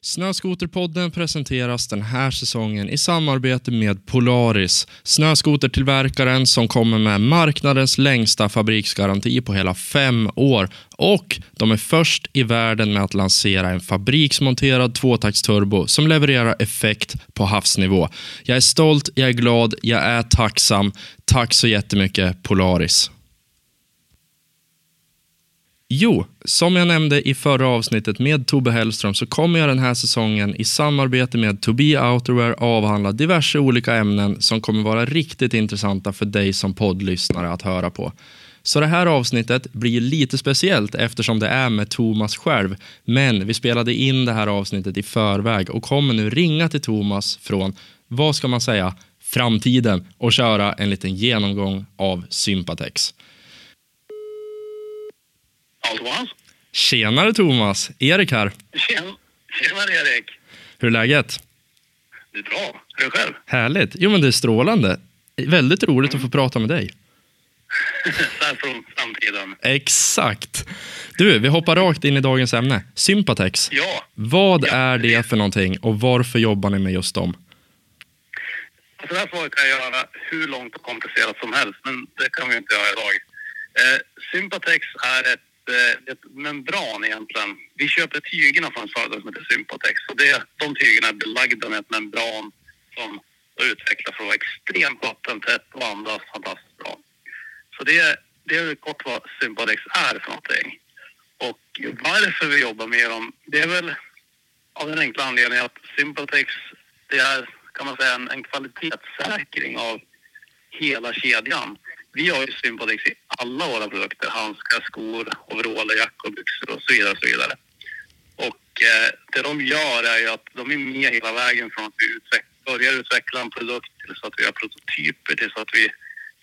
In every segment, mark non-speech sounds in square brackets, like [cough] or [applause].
Snöskoterpodden presenteras den här säsongen i samarbete med Polaris, snöskotertillverkaren som kommer med marknadens längsta fabriksgaranti på hela fem år och de är först i världen med att lansera en fabriksmonterad tvåtaktsturbo som levererar effekt på havsnivå. Jag är stolt, jag är glad, jag är tacksam. Tack så jättemycket Polaris. Jo, som jag nämnde i förra avsnittet med Tobbe Hellström så kommer jag den här säsongen i samarbete med Tobi Outerwear avhandla diverse olika ämnen som kommer vara riktigt intressanta för dig som poddlyssnare att höra på. Så det här avsnittet blir lite speciellt eftersom det är med Thomas själv. Men vi spelade in det här avsnittet i förväg och kommer nu ringa till Thomas från, vad ska man säga, framtiden och köra en liten genomgång av Sympatex. Thomas. Tjenare Thomas! Erik här. Tjen- Tjenare Erik. Hur är läget? Det är bra. Hur är det själv? Härligt. Jo, men det är strålande. Väldigt roligt att få prata med dig. Så här från framtiden. Exakt. Du, vi hoppar rakt in i dagens ämne. Sympatex. Ja, Vad Ja, är det för någonting och varför jobbar ni med just dem? alltså det här svaret kan jag göra hur långt och komplicerat som helst, men det kan vi inte göra idag. Eh, Sympatex är ett, eh, ett membran egentligen. Vi köper tygerna från ett företag som heter Sympatex och det, de tygerna är belagda med ett membran som är utvecklat för att vara extremt vattentätt och andas fantastiskt bra. Så det, det är kort vad Sympatex är för någonting. Och varför vi jobbar med dem, det är väl av den enkla anledningen att Sympatex, det är kan man säga en, en kvalitetssäkring av hela kedjan. Vi har ju Sympatex i alla våra produkter, handskar, skor, overaller, jackor, byxor och så vidare. Och så vidare. Och eh, det de gör är ju att de är med hela vägen från att vi utveck- börjar utveckla en produkt till så att vi har prototyper till så att vi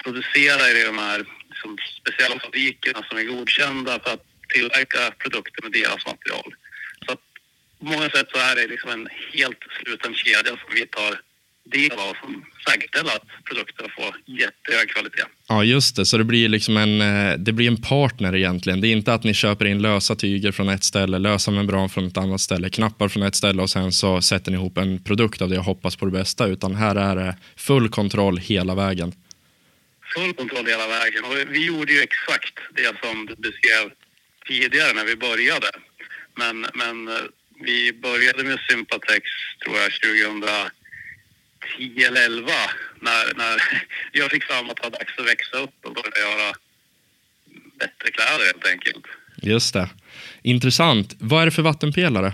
producerar i de här liksom, speciella fabrikerna som är godkända för att tillverka produkter med deras material. Så att på många sätt så är det liksom en helt sluten kedja som vi tar del av som säkerställer att produkterna får jättehög kvalitet. Ja, just det. Så det blir liksom en, eh, det blir en partner egentligen. Det är inte att ni köper in lösa tyger från ett ställe, lösa membran från ett annat ställe, knappar från ett ställe och sen så sätter ni ihop en produkt av det och hoppas på det bästa. Utan här är det full kontroll hela vägen. Full kontroll hela vägen. Och vi gjorde ju exakt det som du beskrev tidigare när vi började. Men, men eh, vi började med Sympatex, tror jag, 2010 eller 11 när, när [laughs] jag fick fram att det var dags att växa upp och börja göra bättre kläder helt enkelt. Just det. Intressant. Vad är det för vattenpelare?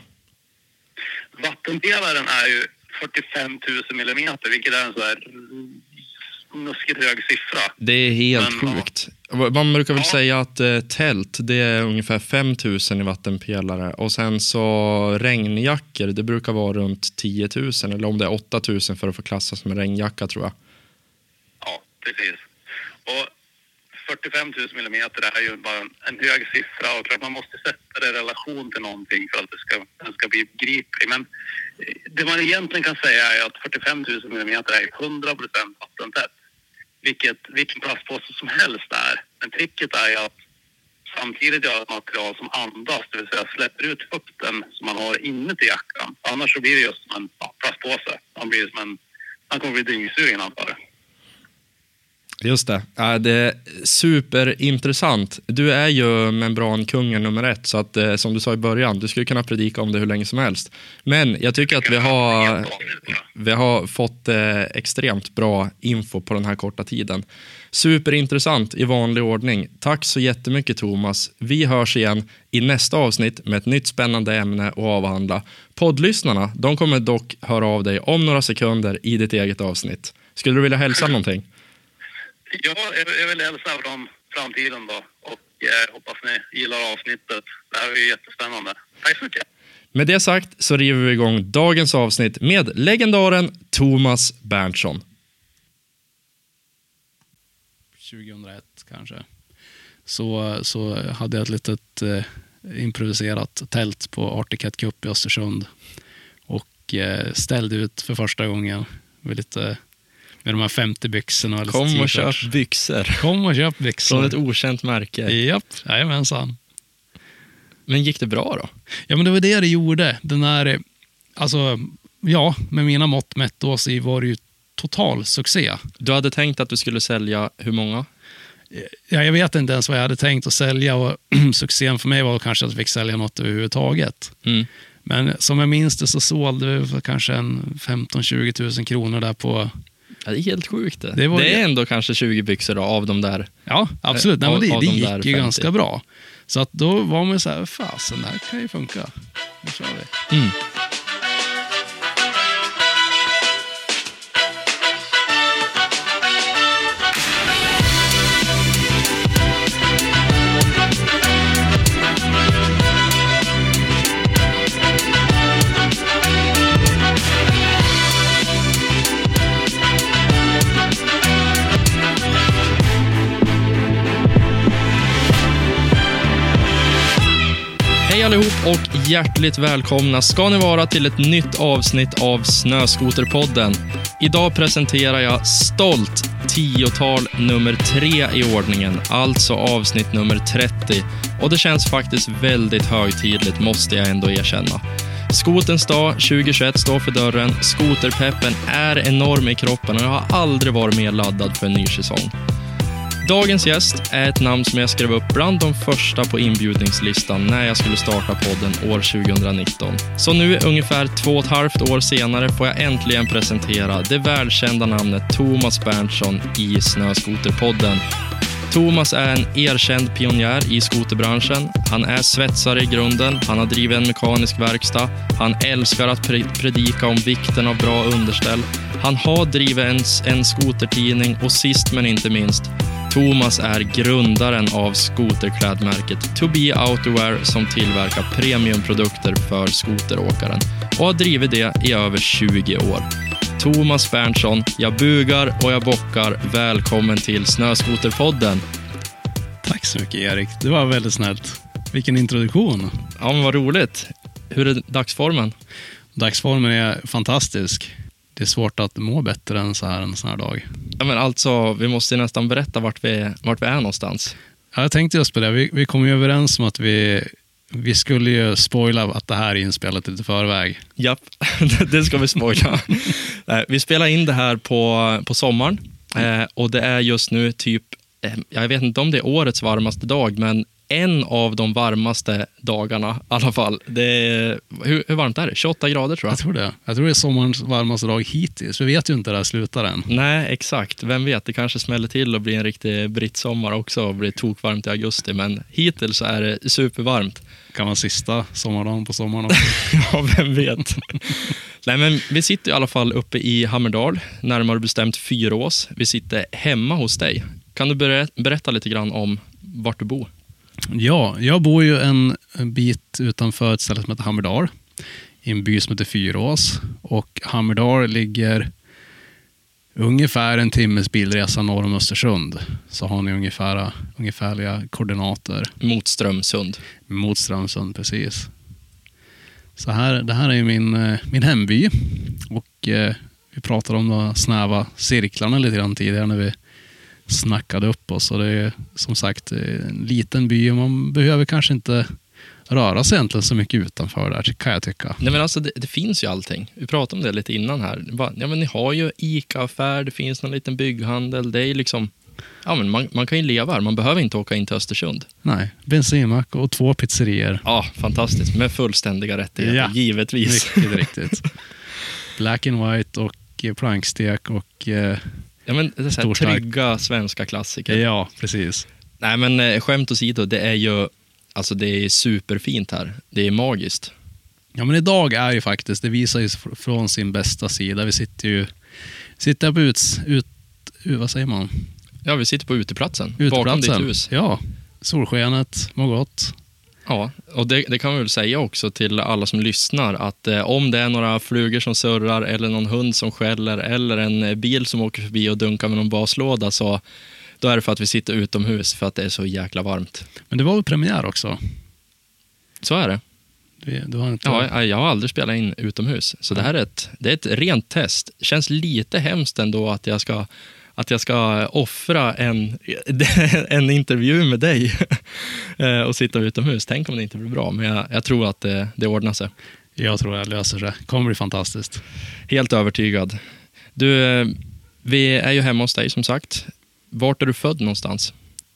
Vattenpelaren är ju 45 000 millimeter, vilket är en så här snuskigt hög siffra. Det är helt Men, ja. Man brukar väl säga att eh, tält, det är ungefär 5000 i vattenpelare. Och sen så regnjackor, det brukar vara runt 10 000. Eller om det är 8000 för att få klassas som en regnjacka tror jag. Ja, precis. Och 45 000 millimeter är ju bara en, en hög siffra och klart man måste sätta det i relation till någonting för att det ska, den ska bli begriplig. Men eh, det man egentligen kan säga är att 45 000 millimeter är 100 procent vattentätt. Vilket vilken plastpåse som helst är. Men tricket är ju att samtidigt göra ett material som andas, det vill säga släpper ut fukten som man har inuti jackan. Annars så blir det just som en ja, plastpåse. Man, blir som en, man kommer bli dyngsugen antar jag. Just det. Ja, det är superintressant. Du är ju membrankungen nummer ett, så att eh, som du sa i början, du skulle kunna predika om det hur länge som helst. Men jag tycker att vi har, vi har fått eh, extremt bra info på den här korta tiden. Superintressant i vanlig ordning. Tack så jättemycket Thomas. Vi hörs igen i nästa avsnitt med ett nytt spännande ämne att avhandla. Poddlyssnarna, de kommer dock höra av dig om några sekunder i ditt eget avsnitt. Skulle du vilja hälsa någonting? Ja, jag, vill hälsa från framtiden då och eh, hoppas ni gillar avsnittet. Det här är ju jättespännande. Tack så mycket. Med det sagt så river vi igång dagens avsnitt med legendaren Thomas Berntsson. 2001 kanske. Så, så hade jag ett litet eh, improviserat tält på Arctic Cat Cup i Östersund. Och eh, ställde ut för första gången med, lite, med de här 50 byxorna. och Kom och köp byxor Kom och köp byxor. från ett okänt märke. Japp, jajamensan. Men gick det bra då? Ja, men det var det det gjorde. Den här, Alltså, ja, med mina mått mätt då så var det ju total succé. Du hade tänkt att du skulle sälja hur många? Ja, jag vet inte ens vad jag hade tänkt att sälja och [clears throat] succén för mig var kanske att jag fick sälja något överhuvudtaget. Mm. Men som jag minns det så sålde vi för kanske en 15-20 000 kronor där på... Ja, det är helt sjukt det. Det var- det är ändå kanske 20 byxor då, av de där. Ja, absolut. Nej, av- men det, det de gick där ju 50. ganska bra. Så att då var man ju så här, fasen, det här kan ju funka. Nu kör vi. Mm. Hej allihop och hjärtligt välkomna ska ni vara till ett nytt avsnitt av Snöskoterpodden. Idag presenterar jag stolt tiotal nummer tre i ordningen, alltså avsnitt nummer 30. Och det känns faktiskt väldigt högtidligt, måste jag ändå erkänna. Skotens dag 2021 står för dörren. Skoterpeppen är enorm i kroppen och jag har aldrig varit mer laddad för en ny säsong. Dagens gäst är ett namn som jag skrev upp bland de första på inbjudningslistan när jag skulle starta podden år 2019. Så nu, ungefär två och ett halvt år senare, får jag äntligen presentera det välkända namnet Thomas Berntsson i Snöskoterpodden. Thomas är en erkänd pionjär i skoterbranschen. Han är svetsare i grunden, han har drivit en mekanisk verkstad, han älskar att predika om vikten av bra underställ. Han har drivit en, en skotertidning och sist men inte minst, Thomas är grundaren av skoterklädmärket To Be som tillverkar premiumprodukter för skoteråkaren och har drivit det i över 20 år. Thomas Berntsson, jag bugar och jag bockar. Välkommen till Snöskoterpodden. Tack så mycket Erik. Det var väldigt snällt. Vilken introduktion. Ja, men vad roligt. Hur är dagsformen? Dagsformen är fantastisk. Det är svårt att må bättre än så här en sån här dag. Ja, men alltså, vi måste ju nästan berätta vart vi, vart vi är någonstans. Ja, Jag tänkte just på det. Vi, vi kom ju överens om att vi, vi skulle ju spoila att det här är inspelat lite förväg. Japp, [laughs] det ska vi spoila. Nej, [laughs] vi spelar in det här på, på sommaren eh, och det är just nu typ, eh, jag vet inte om det är årets varmaste dag, men en av de varmaste dagarna i alla fall. Är, hur, hur varmt är det? 28 grader tror jag. Jag tror det. Jag tror det är sommarens varmaste dag hittills. Vi vet ju inte där det slutar än. Nej, exakt. Vem vet, det kanske smäller till och blir en riktig brittsommar också och blir tokvarmt i augusti. Men hittills så är det supervarmt. Kan vara sista sommardagen på sommaren [laughs] också. Ja, vem vet. Nej, men vi sitter i alla fall uppe i Hammerdal, närmare bestämt Fyrås. Vi sitter hemma hos dig. Kan du berä- berätta lite grann om vart du bor? Ja, jag bor ju en, en bit utanför ett ställe som heter Hammerdal. I en by som heter Fyrås. Och Hammerdal ligger ungefär en timmes bilresa norr om Östersund. Så har ni ungefär, ungefärliga koordinater Mot Strömsund. mot Strömsund precis. Så här, det här är ju min, eh, min hemby. Och eh, vi pratade om de snäva cirklarna lite grann tidigare när vi snackade upp oss. Och det är som sagt en liten by och man behöver kanske inte röra sig egentligen så mycket utanför där, kan jag tycka. Nej, men alltså, det, det finns ju allting. Vi pratade om det lite innan här. Bara, Ja, men ni har ju ICA-affär, det finns någon liten bygghandel. Det är liksom, ja, men man, man kan ju leva här, man behöver inte åka in till Östersund. Nej, bensinmack och två pizzerior. Ja, fantastiskt. Med fullständiga rättigheter, Ja. givetvis. Mycket riktigt. Black and white och eh, plankstek och... Eh, Ja, men det är så här, Storstark. trygga svenska klassiker. ja, precis. Nej, men eh, skämt åsido, det är ju alltså, det är superfint här. Det är magiskt. Ja, men idag är ju faktiskt, det visar ju fr- från sin bästa sida. Vi sitter ju sitter här på uts, ut, ut, vad säger man? Ja, vi sitter på uteplatsen, bakom Uteplatsen. ditt hus. Ja, solskenet, mår gott. Ja, och det, det kan vi väl säga också till alla som lyssnar att eh, om det är några flugor som surrar eller någon hund som skäller eller en eh, bil som åker förbi och dunkar med någon baslåda så då är det för att vi sitter utomhus för att det är så jäkla varmt. Men det var väl premiär också? Så är det. Du, du har inte... Ja, jag- har aldrig spelat in utomhus, så det här är ett, det är ett rent test. Känns lite hemskt ändå att jag ska, att jag ska offra en, [laughs] en intervju med dig och sitta utomhus. Tänk om det inte blir bra, men jag, jag tror att det, det ordnar sig. Jag tror det löser sig. kommer bli fantastiskt. Helt övertygad. Du, eh, vi är ju hemma hos dig som sagt. Vart är du född någonstans?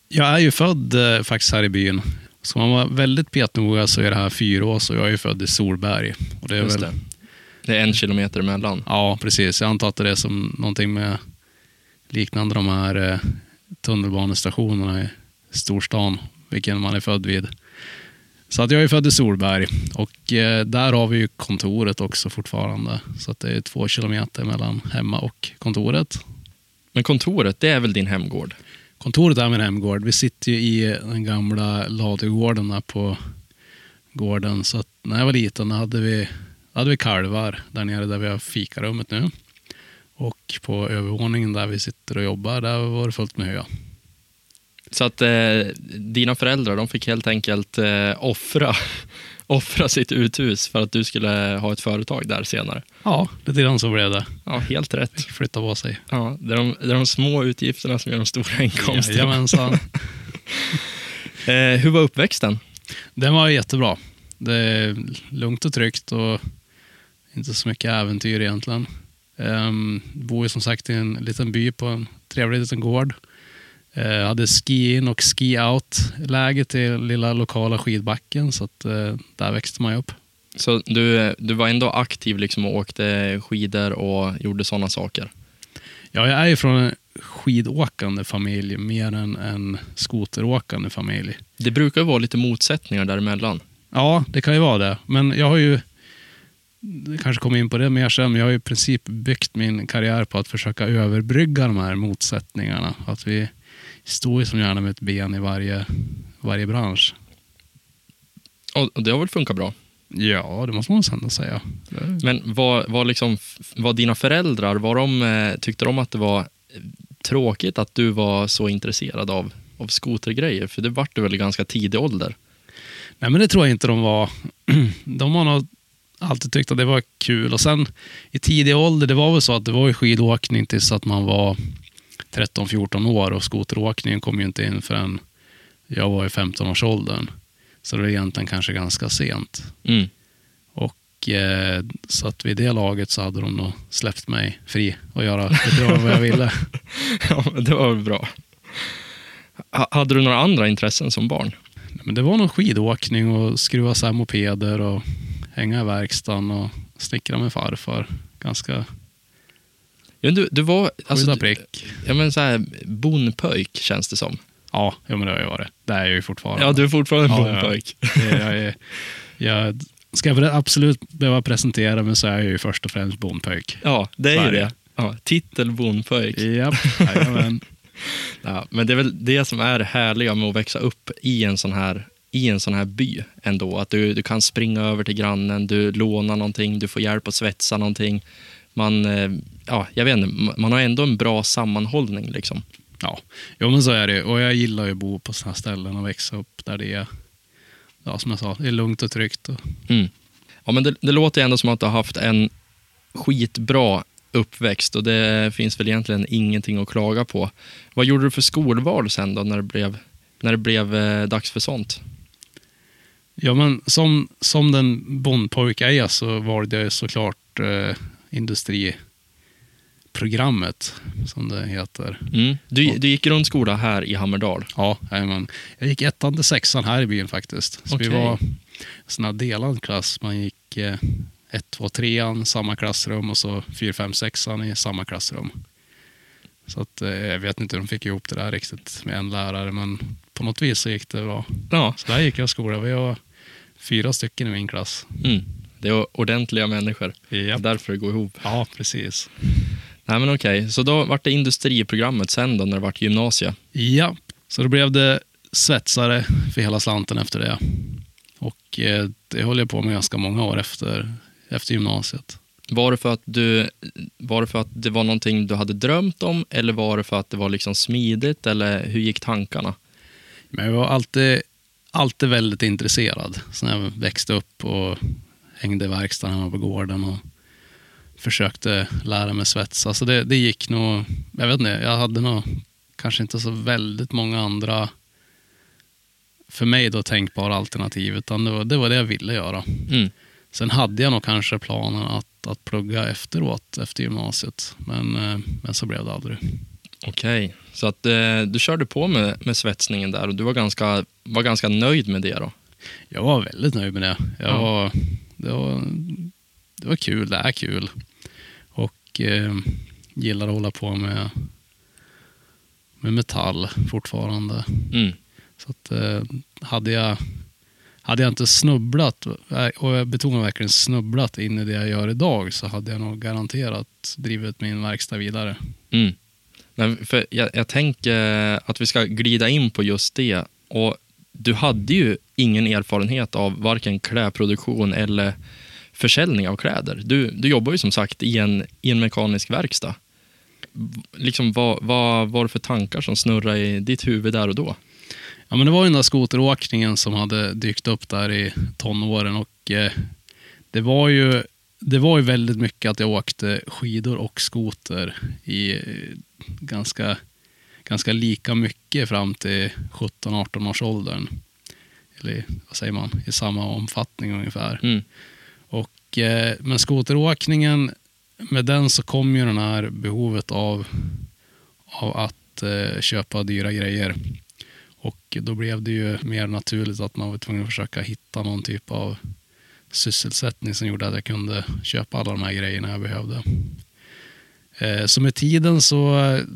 Jag är ju född eh, faktiskt här i byn. Ska man vara väldigt petnoga så är det här Fyrås och jag är ju född i Solberg. Och det är Just väl, det. det är en kilometer emellan. Ja, precis. Jag antar att det är som någonting med liknande de här eh, tunnelbanestationerna i storstan, vilken man är född vid. Så att jag är född i Solberg och eh, där har vi ju kontoret också fortfarande. Så att det är två kilometer mellan hemma och kontoret. Men kontoret, det är väl din hemgård? Kontoret är min hemgård. Vi sitter ju i den gamla ladugården där på gården. Så när jag var liten hade vi, hade vi kalvar där nere där vi har fikarummet nu. Och på övervåningen där vi sitter och jobbar, där var det fullt med hö. Så att eh, dina föräldrar, de fick helt enkelt eh, offra, [laughs] offra sitt uthus för att du skulle ha ett företag där senare. Ja, lite grann så blev det. Ja, helt rätt. Flytta på sig. Ja, det, är de, det är de små utgifterna som gör de stora inkomsterna. Jajamensan. [laughs] Eh, hur var uppväxten? Den var jättebra. Det är lugnt och tryggt och inte så mycket äventyr egentligen. Um, bor ju som sagt i en liten by på en trevlig liten gård. Uh, hade ski-in och ski-out-läge till lilla lokala skidbacken, så att, uh, där växte man ju upp. Så du, du var ändå aktiv liksom och åkte skidor och gjorde sådana saker? Ja, jag är ju från en skidåkande familj mer än en skoteråkande familj. Det brukar ju vara lite motsättningar däremellan. Ja, det kan ju vara det. Men jag har ju, kanske kommer in på det mer sen, men jag har ju i princip byggt min karriär på att försöka överbrygga de här motsättningarna. Att vi står ju som gärna med ett ben i varje, varje bransch. Och det har väl funkat bra? Ja, det måste man ändå säga. Men var, var, liksom, var dina föräldrar, var de, eh, tyckte de att det var tråkigt att du var så intresserad av, av skotergrejer? För det vart du väl i ganska tidig ålder? Nej, men det tror jag inte de var. [clears throat] De har nog alltid tyckt att det var kul. Och sen i tidig ålder, det var väl så att det var skidåkning tills att man var 13-14 år och skoteråkningen kom ju inte in förrän jag var i 15-årsåldern. Så det var egentligen kanske ganska sent. Mm. Och eh, så att vid det laget så hade de nog släppt mig fri och göra lite vad jag ville. [laughs] Ja, det var bra. Ha- Hade du några andra intressen som barn? Men det var nog skidåkning och skruva isär mopeder och hänga i verkstaden och snickra med farfar. Ganska men du, du var alltså, skjuta prick. ja, men så här, bondpöjk, känns det som. Ja, jo, men det har jag varit. Det är jag ju fortfarande. Ja, du är fortfarande en Ja, ja. Det är- jag, är, jag ska jag absolut behöva presentera mig så är jag ju först och främst bondpöjk. Ja, det är ju det. Ja, titel bondpöjk. Japp, jajamän. [laughs] Ja, men det är väl det som är det härliga med att växa upp i en sån här, i en sån här by ändå. Att du, du kan springa över till grannen, du lånar någonting, du får hjälp att svetsa någonting. Man, eh, ja, jag vet inte, man har ändå en bra sammanhållning liksom. Ja, jo, men så är det. Och jag gillar ju att bo på sådana här ställen och växa upp där det är, ja, som jag sa, det är lugnt och tryggt. Och, Mm. Ja, men det, det låter ändå som att du har haft en skitbra uppväxt och det finns väl egentligen ingenting att klaga på. Vad gjorde du för skolval sen då när det blev, när det blev eh, dags för sånt? ja, men som, som den bondpojk jag är så valde jag såklart eh, industriprogrammet, som det heter. Mm. Du, du gick grundskola här i Hammerdal. Ja, jajamän. Jag gick ettan till sexan här i byn faktiskt. Så Okej. vi var en sån här delad klass. Man gick eh, ett, två, trean, samma klassrum och så fyra, fem, sexan i samma klassrum. Så att, eh, jag vet inte hur de fick ihop det där riktigt med en lärare, men på något vis så gick det bra. Ja. Så där gick jag i skola. Vi var fyra stycken i min klass. Mm. Det är ordentliga människor. Japp. Därför det går ihop. Ja, precis. Nej, men okej. Så då vart det industriprogrammet sen då när det vart gymnasie. Ja, så då blev det svetsare för hela slanten efter det. Och eh, det höll jag på med ganska många år efter, efter gymnasiet. Var det, för att du, var det för att det var någonting du hade drömt om eller var det för att det var liksom smidigt eller hur gick tankarna? Men jag var alltid, alltid väldigt intresserad. Så när jag växte upp och hängde i verkstaden hemma på gården och försökte lära mig svetsa. Så det, det gick nog, jag vet inte, jag hade nog kanske inte så väldigt många andra för mig då tänkbara alternativ, utan det var det, var det jag ville göra. Mm. Sen hade jag nog kanske planen att, att plugga efteråt, efter gymnasiet. Men, eh, men så blev det aldrig. Okej, så att eh, du körde på med, med svetsningen där och du var ganska, var ganska nöjd med det då? Jag var väldigt nöjd med det. Jag Ja. var, det, var, det var kul, det är kul. Och eh, gillar att hålla på med, med metall fortfarande. Mm. Så att, eh, hade, jag, hade jag inte snubblat, eh, och jag betonar verkligen snubblat in i det jag gör idag, så hade jag nog garanterat drivit min verkstad vidare. Mm. Men för jag, jag tänker att vi ska glida in på just det. Och du hade ju ingen erfarenhet av varken klädproduktion eller försäljning av kläder. Du, du jobbar ju som sagt i en, i en mekanisk verkstad. Liksom, vad, vad var det för tankar som snurrade i ditt huvud där och då? Ja, men det var ju den där skoteråkningen som hade dykt upp där i tonåren och eh, det var ju det var ju väldigt mycket att jag åkte skidor och skoter i eh, ganska, ganska lika mycket fram till 17-18 års åldern. Eller vad säger man, i samma omfattning ungefär. Mm. Och, eh, men skoteråkningen, med den så kom ju den här behovet av, av att eh, köpa dyra grejer. Och då blev det ju mer naturligt att man var tvungen att försöka hitta någon typ av sysselsättning som gjorde att jag kunde köpa alla de här grejerna jag behövde. Eh, Så med tiden så,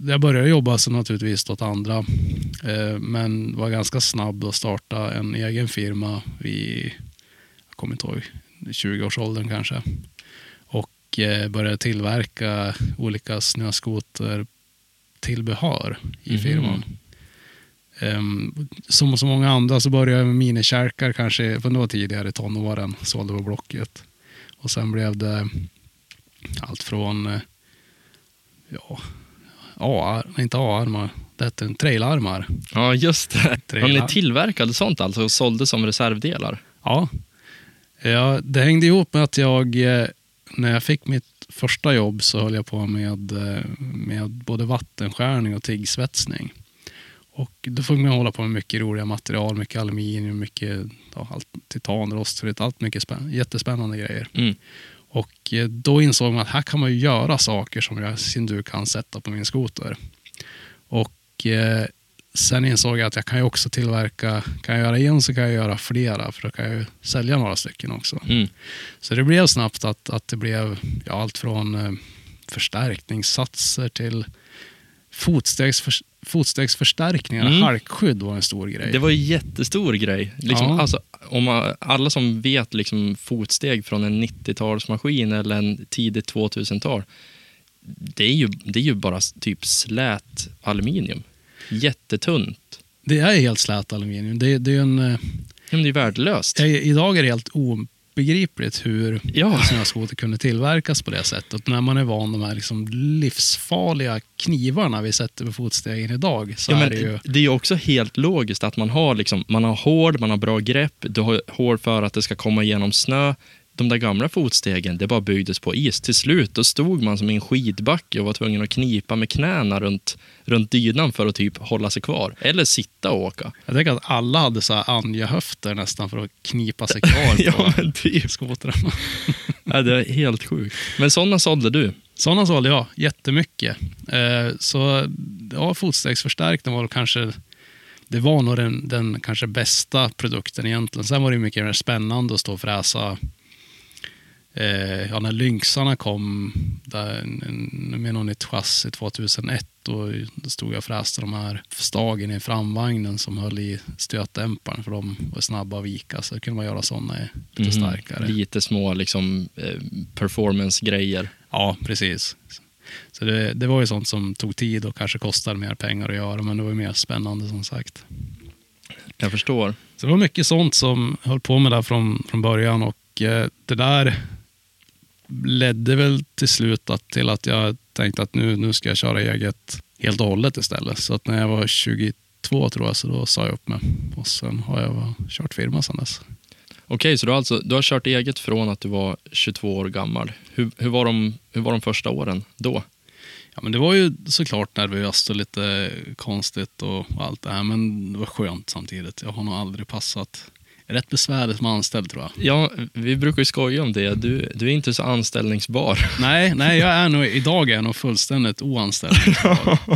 jag började jobba så naturligtvis åt andra, eh, men var ganska snabb att starta en egen firma vid, jag kommer inte ihåg, 20-årsåldern kanske. Och eh, började tillverka olika snöskoter tillbehör i Mhm. firman. Ehm, som så många andra så började jag med minikärkar kanske, för det var tidigare i tonåren, sålde på Blocket. Och sen blev det allt från ja, A, inte A-armar, det hette trailarmar. Ja, just det. Ja, Trailar. ni tillverkade sånt alltså och sålde som reservdelar? Ja. ja, det hängde ihop med att jag, eh, när jag fick mitt första jobb så höll jag på med, eh, med både vattenskärning och tiggsvetsning. Och då fick man hålla på med mycket roliga material, mycket aluminium, mycket ja, allt, titan, rostfritt, allt mycket spänn- jättespännande grejer. Mm. Och eh, då insåg man att här kan man ju göra saker som jag sin tur kan sätta på min skoter. Och eh, sen insåg jag att jag kan ju också tillverka, kan jag göra en så kan jag göra flera, för då kan jag sälja några stycken också. Mm. Så det blev snabbt att, att det blev ja, allt från eh, förstärkningssatser till fotstegsför, fotstegsförstärkningar. Mm. Halkskydd var en stor grej. Det var en jättestor grej. Liksom, Ja. alltså, om man, alla som vet liksom, fotsteg från en 90-talsmaskin eller en tidigt 2000-tal, det är, ju, det är ju bara typ slät aluminium. Jättetunt. Det är helt slät aluminium. Det, det är en, eh, Ja, men det är värdelöst. Idag är det helt obegripligt hur Ja. snöskoter kunde tillverkas på det sättet. När man är van de här liksom livsfarliga knivarna vi sätter på fotstegen idag så Ja, är det ju... det är också helt logiskt att man har, liksom, man har hård, man har bra grepp, du har hård för att det ska komma igenom snö. De där gamla fotstegen, det bara byggdes på is. Till slut då stod man som i en skidbacke och var tvungen att knipa med knäna runt, runt dynan för att typ hålla sig kvar. Eller sitta och åka. Jag tänker att alla hade så Anja-höfter nästan för att knipa sig [laughs] kvar ja, på men typ. skotrarna. [laughs] Ja, det är helt sjukt. Men sådana sålde du. Sådana sålde jag jättemycket. Eh, så ja, fotstegsförstärkning var kanske det var nog den, den kanske bästa produkten egentligen. Sen var det mycket mer spännande att stå och fräsa. Eh, ja, när Lynxarna kom där, med något nytt chassi 2001 då, stod jag och fräste de här stagen i framvagnen som höll i stötdämparen för de var snabba att vika så kunde man göra sådana lite Mhm. starkare. Lite små liksom, eh, performance-grejer. Ja, precis. Så det, det var ju sånt som tog tid och kanske kostade mer pengar att göra, men det var mer spännande som sagt. Jag förstår. Så det var mycket sånt som höll på med där från, från början och eh, det där ledde väl till slut att, till att jag tänkte att nu, nu ska jag köra eget helt och hållet istället. Så att när jag var 22 tror jag, så då sa jag upp mig. Och sen har jag kört firma sedan dess. Okej, så du har, alltså, du har kört eget från att du var 22 år gammal. Hur, hur, var, de, hur var de första åren då? Ja, men det var ju såklart nervöst och lite konstigt och allt det här, men det var skönt samtidigt. Jag har nog aldrig passat. Rätt besvärligt som anställd tror jag. Ja, vi brukar ju skoja om det. Du, du är inte så anställningsbar. [laughs] Nej, nej jag är nog, idag är jag nog fullständigt oanställningsbar. [laughs]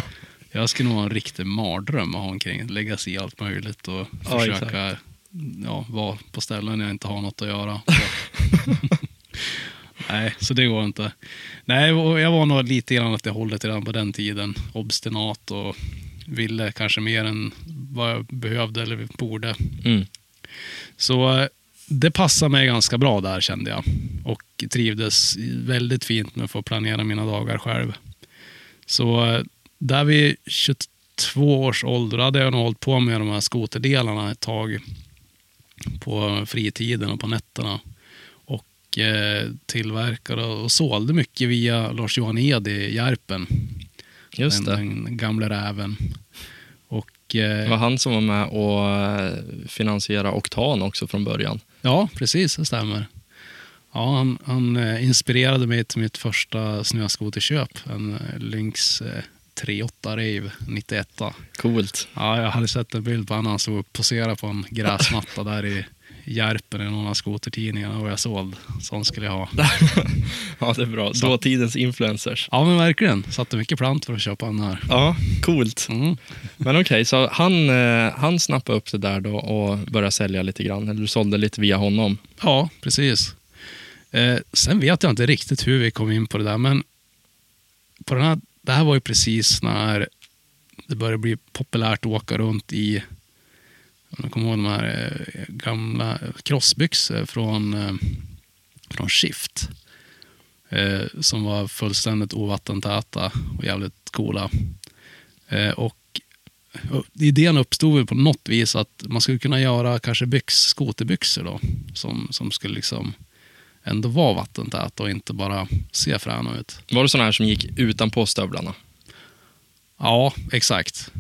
Jag skulle nog ha en riktig mardröm att ha omkring, lägga sig i allt möjligt och Ja, försöka ja, vara på ställen jag inte har något att göra. [laughs] Nej, så det går inte. Nej, jag var nog lite grann åt det hållet redan på den tiden. Obstinat och ville kanske mer än vad jag behövde eller borde. Mm. Så eh, det passade mig ganska bra där kände jag. Och trivdes väldigt fint med att få planera mina dagar själv. Så eh, där vid 22 års ålder hade jag nog hållit på med de här skoterdelarna ett tag. På fritiden och på nätterna. Och eh, tillverkade och sålde mycket via Lars-Johan Ed i Järpen. Just den, det. den gamla räven. Och, Det eh, var han som var med och eh, finansierade Oktan också från början. Ja, precis. Det stämmer. Ja, han, han eh, inspirerade mig till mitt första snöskoterköp. En eh, Lynx eh, 38 Rave 91. Coolt. Ja, jag hade sett en bild på honom. Han stod och poserade på en gräsmatta där i Järpen i någon av skotertidningarna och jag såld. Sån skulle jag ha. [laughs] Ja, det är bra. Så- Dåtidens influencers. Ja, men verkligen. Satte mycket plant för att köpa den här. Ja, coolt. Mm. Men okej, så han, eh, han snappade upp det där då och började sälja lite grann. Eller du sålde lite via honom. Ja, precis. Eh, sen vet jag inte riktigt hur vi kom in på det där, men på den här, det här var ju precis när det började bli populärt att åka runt i jag kommer ihåg de här eh, gamla crossbyxor från, eh, från Shift. Eh, som var fullständigt ovattentäta och jävligt coola. Och idén uppstod på något vis att man skulle kunna göra kanske byx, skoterbyxor då. Som, som skulle liksom ändå vara vattentäta och inte bara se fräna ut. Var det sådana här som gick utanpå stövlarna? Ja, exakt.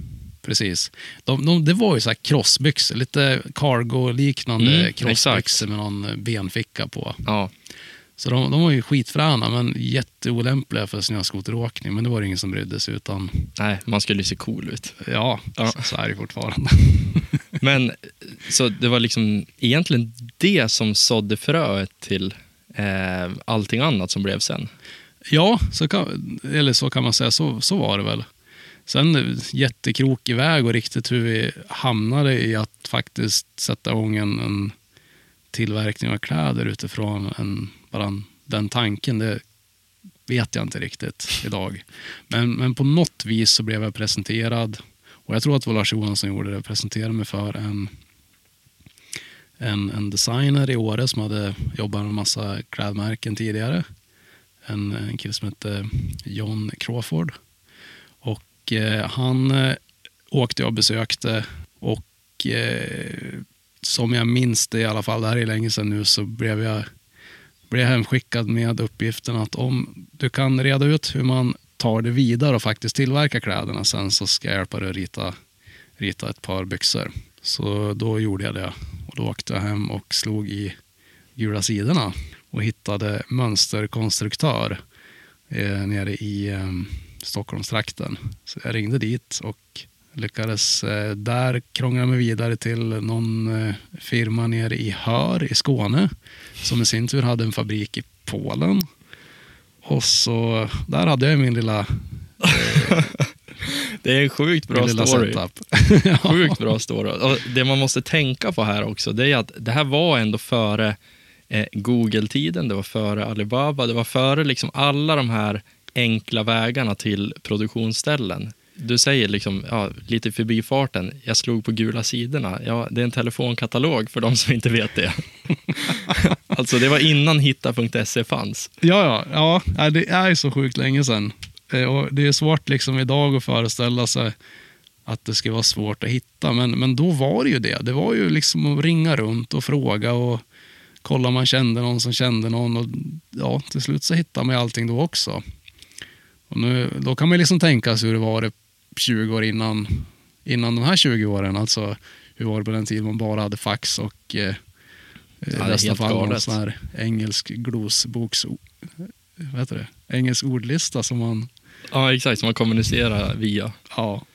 Precis. De, de, det var ju så här crossbyxor, lite cargo-liknande Mm, crossbyxor exakt. med någon benficka på. Ja, Så de, de var ju skitfräna, men jätteolämpliga för snöskoteråkning. Men det var det ingen som brydde sig, utan nej, man skulle ju se cool ut. ja, Ja. Så, så är det fortfarande. [laughs] Men så det var liksom egentligen det som sådde fröet till eh, allting annat som blev sen. Ja, så kan, eller så kan man säga. Så, så var det väl. Sen jättekrokig väg och riktigt hur vi hamnade i att faktiskt sätta igång en, en tillverkning av kläder utifrån en, bara en, den tanken. Det vet jag inte riktigt idag. Men, men på något vis så blev jag presenterad, och jag tror att det var Lars Johansson som gjorde det, presenterade mig för en, en, en designer i Åre som hade jobbat med en massa klädmärken tidigare en, en kille som hette John Crawford. Och eh, han eh, åkte jag och besökte och eh, som jag minns det i alla fall, det här är länge sedan nu, så blev jag blev hemskickad med uppgiften att om du kan reda ut hur man tar det vidare och faktiskt tillverkar kläderna sen så ska jag hjälpa dig att rita, rita ett par byxor. Så då gjorde jag det och då åkte jag hem och slog i gula sidorna och hittade mönsterkonstruktör eh, nere i eh, Stockholmstrakten. Så jag ringde dit och lyckades eh, där krångla mig vidare till någon eh, firma nere i Hör i Skåne som i sin tur hade en fabrik i Polen. Och så där hade jag min lilla, [laughs] Det är en sjukt bra story. setup. [laughs] Sjukt bra story. Och det man måste tänka på här också, det är att det här var ändå före eh, Google-tiden, det var före Alibaba, det var före liksom alla de här enkla vägarna till produktionsställen. Du säger liksom, ja, lite förbifarten, jag slog på gula sidorna. Ja, det är en telefonkatalog för de som inte vet det. [laughs] alltså, det var innan hitta.se fanns. Ja, ja, ja, det är så sjukt länge sedan. Eh, Och det är svårt liksom idag att föreställa sig att det ska vara svårt att hitta, men, men då var det ju det. Det var ju liksom att ringa runt och fråga och kolla om man kände någon som kände någon. Och ja, till slut så hittade man allting då också. Och nu, då kan man liksom tänka sig hur det var det 20 år innan, innan de här 20 åren. Alltså hur var det på den tiden man bara hade fax och eh, är i bästa fall någon sån här engelsk glosboks... Vad heter det? Engelsk ordlista som man... Ja, exakt, som man kommunicerar via. Ja.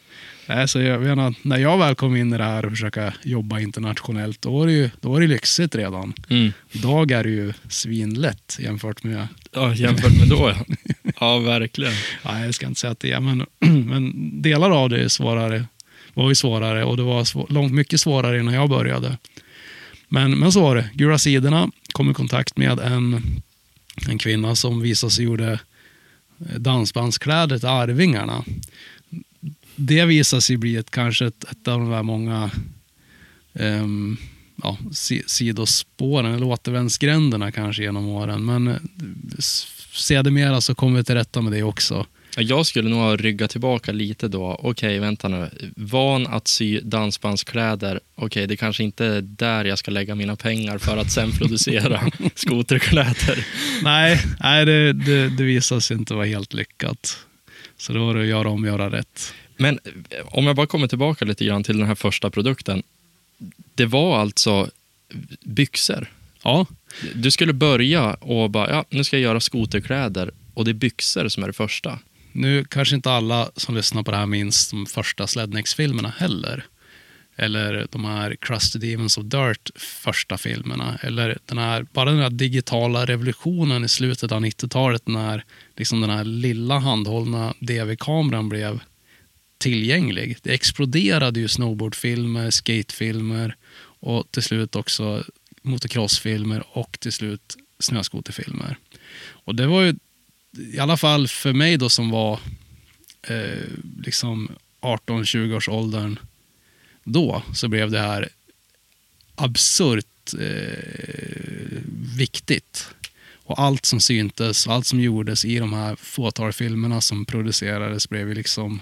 Nej, så jag menar, när jag väl kom in i det här och försöka jobba internationellt, då var det ju då var det lyxigt redan. Mm. Idag är det ju svinlätt jämfört med... Ja, jämfört med då ja. [laughs] Ja, verkligen. Nej, jag ska inte säga att det är, men, [clears throat] men delar av det är svårare, var ju svårare och det var svår, långt mycket svårare innan jag började. Men, men så var det. Gula sidorna kom i kontakt med en, en kvinna som visade sig gjorde eh, dansbandskläder till Arvingarna. Det visade sig bli ett, kanske ett, ett av de där många um, ja, sidospåren, eller återvändsgränderna kanske genom åren. Men eh, sedermera så kom vi till rätta med det också. Jag skulle nog ha ryggat tillbaka lite då. Okej, vänta nu. Van att sy dansbandskläder. Okej, det kanske inte är där jag ska lägga mina pengar för att sen producera [laughs] skoterkläder. Nej, nej det, det, det visade sig inte vara helt lyckat. Så då var det att göra om, göra rätt. Men eh, om jag bara kommer tillbaka lite grann till den här första produkten. Det var alltså byxor. Ja, Du skulle börja och bara, ja, nu ska jag göra skoterkläder och det är byxor som är det första. nu kanske inte alla som lyssnar på det här minns de första Slednex-filmerna heller. Eller de här Crusty Demons of Dirt första filmerna. Eller den här, bara den här digitala revolutionen i slutet av 90-talet när liksom den här lilla handhållna DV-kameran blev tillgänglig. Det exploderade ju snowboardfilmer, skatefilmer och till slut också motocrossfilmer och till slut snöskoterfilmer. Och det var ju i alla fall för mig då som var eh, liksom 18-20 års åldern då så blev det här absurt eh, viktigt. Och allt som syntes och allt som gjordes i de här fåtal filmerna som producerades blev ju liksom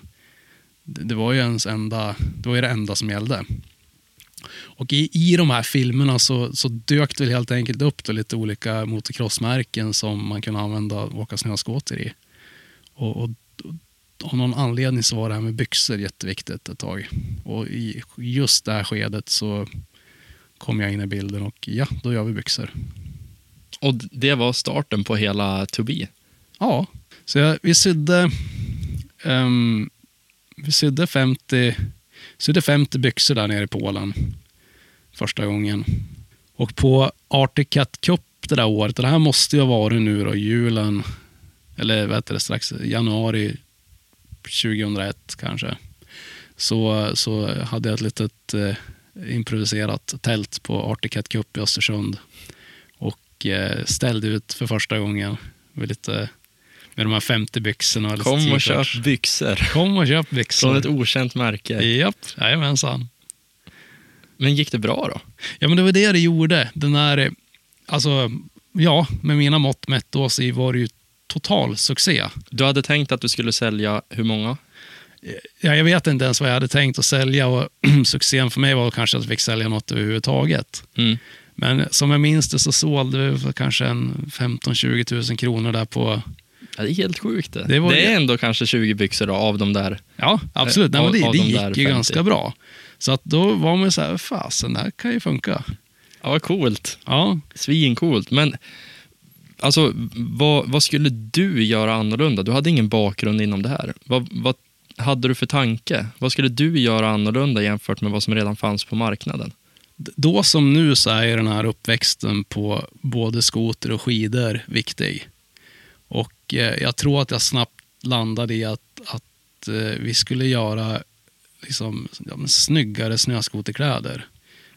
det, det var ju ens enda, det var ju det enda som gällde. Och i, i de här filmerna så, så dök det väl helt enkelt upp då lite olika motocrossmärken som man kunde använda och åka snöskoter i. Och, och, av någon anledning så var det här med byxor jätteviktigt ett tag. Och i just det här skedet så kom jag in i bilden och ja, då gör vi byxor. Och det var starten på hela To Be. Ja, så jag, vi sydde ehm, vi sydde 50, sydde 50 byxor där nere i Polen första gången. Och på Arctic Cat Cup det där året, och det här måste ju ha varit nu då, julen, eller vad heter det, strax januari 2001 kanske, så, så hade jag ett litet eh, improviserat tält på Arctic Cat Cup i Östersund och eh, ställde ut för första gången med lite med de här 50 byxorna. och Kom och köp byxor. Kom och köp byxor. Från ett okänt märke. Japp, jajamensan. Men gick det bra då? Ja, men det var det det gjorde. Den här, alltså, ja, med mina mått mätt då så var det ju total succé. Du hade tänkt att du skulle sälja hur många? Ja, jag vet inte ens vad jag hade tänkt att sälja och [clears throat] succén för mig var kanske att jag fick sälja något överhuvudtaget. Mm. Men som jag minns det så sålde vi för kanske en 15-20 000 kronor där på... Ja, det är helt sjukt det. Det Det, var- är ändå kanske 20 byxor då, av de där. Ja, absolut. Nej, Av- men det, av det de gick ju 50. ganska bra. Så att då var man så här, fasen, det här kan ju funka. Ja, vad coolt. Ja, Svincoolt. Men alltså, vad, vad skulle du göra annorlunda? Du hade ingen bakgrund inom det här. Vad, vad hade du för tanke? Vad skulle du göra annorlunda jämfört med vad som redan fanns på marknaden? då som nu så är den här uppväxten på både skoter och skidor viktig. Och eh, jag tror att jag snabbt landade i att, att eh, vi skulle göra liksom, ja, snyggare snöskoterkläder.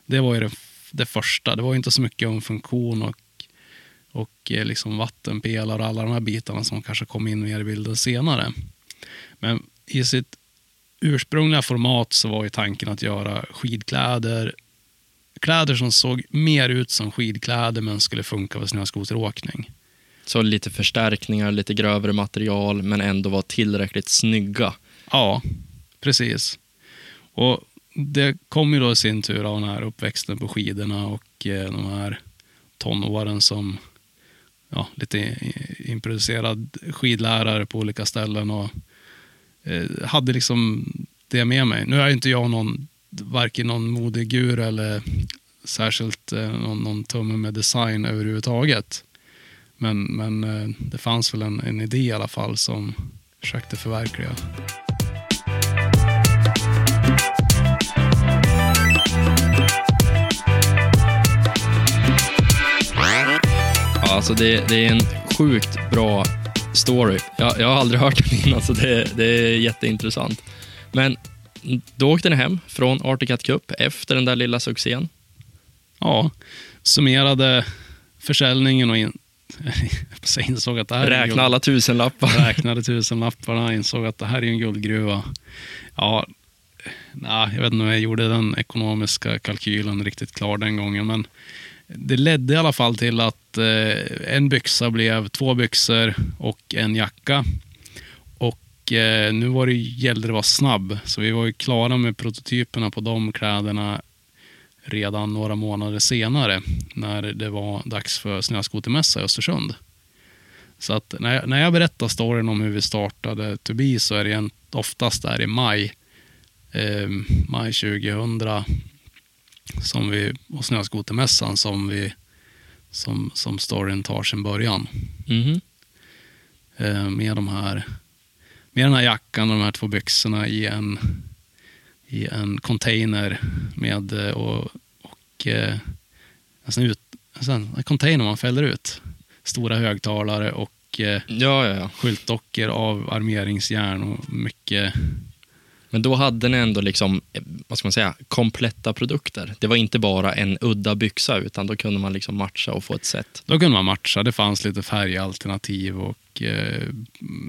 Det var ju det, det första. Det var ju inte så mycket om funktion och, och eh, liksom vattenpelare och alla de här bitarna som kanske kom in mer i bilden senare. Men i sitt ursprungliga format så var ju tanken att göra skidkläder kläder som såg mer ut som skidkläder men skulle funka för snöskoteråkning. Så lite förstärkningar, lite grövre material, men ändå vara tillräckligt snygga. Ja, precis. Och det kom ju då i sin tur av den här uppväxten på skidorna och eh, de här tonåren som ja, lite improviserad skidlärare på olika ställen och eh, hade liksom det med mig. Nu är ju inte jag någon, varken någon modegur eller särskilt eh, någon, någon tumme med design överhuvudtaget. Men, men eh, det fanns väl en, en idé i alla fall som försökte förverkliga. Alltså det, det är en sjukt bra story. Jag, jag har aldrig hört den innan, så det, det är jätteintressant. Men då åkte ni hem från Articat Cup efter den där lilla succén. Ja, summerade försäljningen och in, jag insåg att det här Räkna alla tusenlappar. räknade tusenlapparna insåg att det här är en guldgruva. Ja, nej, jag vet inte om jag gjorde den ekonomiska kalkylen riktigt klar den gången, men det ledde i alla fall till att eh, en byxa blev två byxor och en jacka. Och eh, nu var det, gällde det att vara snabb, så vi var ju klara med prototyperna på de kläderna redan några månader senare när det var dags för snöskotermässa i Östersund. Så att när jag, när jag berättar storyn om hur vi startade To Be så är det en, oftast där i maj, eh, maj 2000 som vi, och snöskotermässan som, vi, som, som storyn tar sin början. Mhm. Eh, med, de här, med den här jackan och de här två byxorna i en, i en container med eh, och, och eh, alltså ut, alltså en container man fäller ut. Stora högtalare och eh, Ja, ja, ja. skyltdockor av armeringsjärn och mycket Men då hade ni ändå liksom, vad ska man säga, kompletta produkter. Det var inte bara en udda byxa, utan då kunde man liksom matcha och få ett set. Då kunde man matcha. Det fanns lite färgalternativ och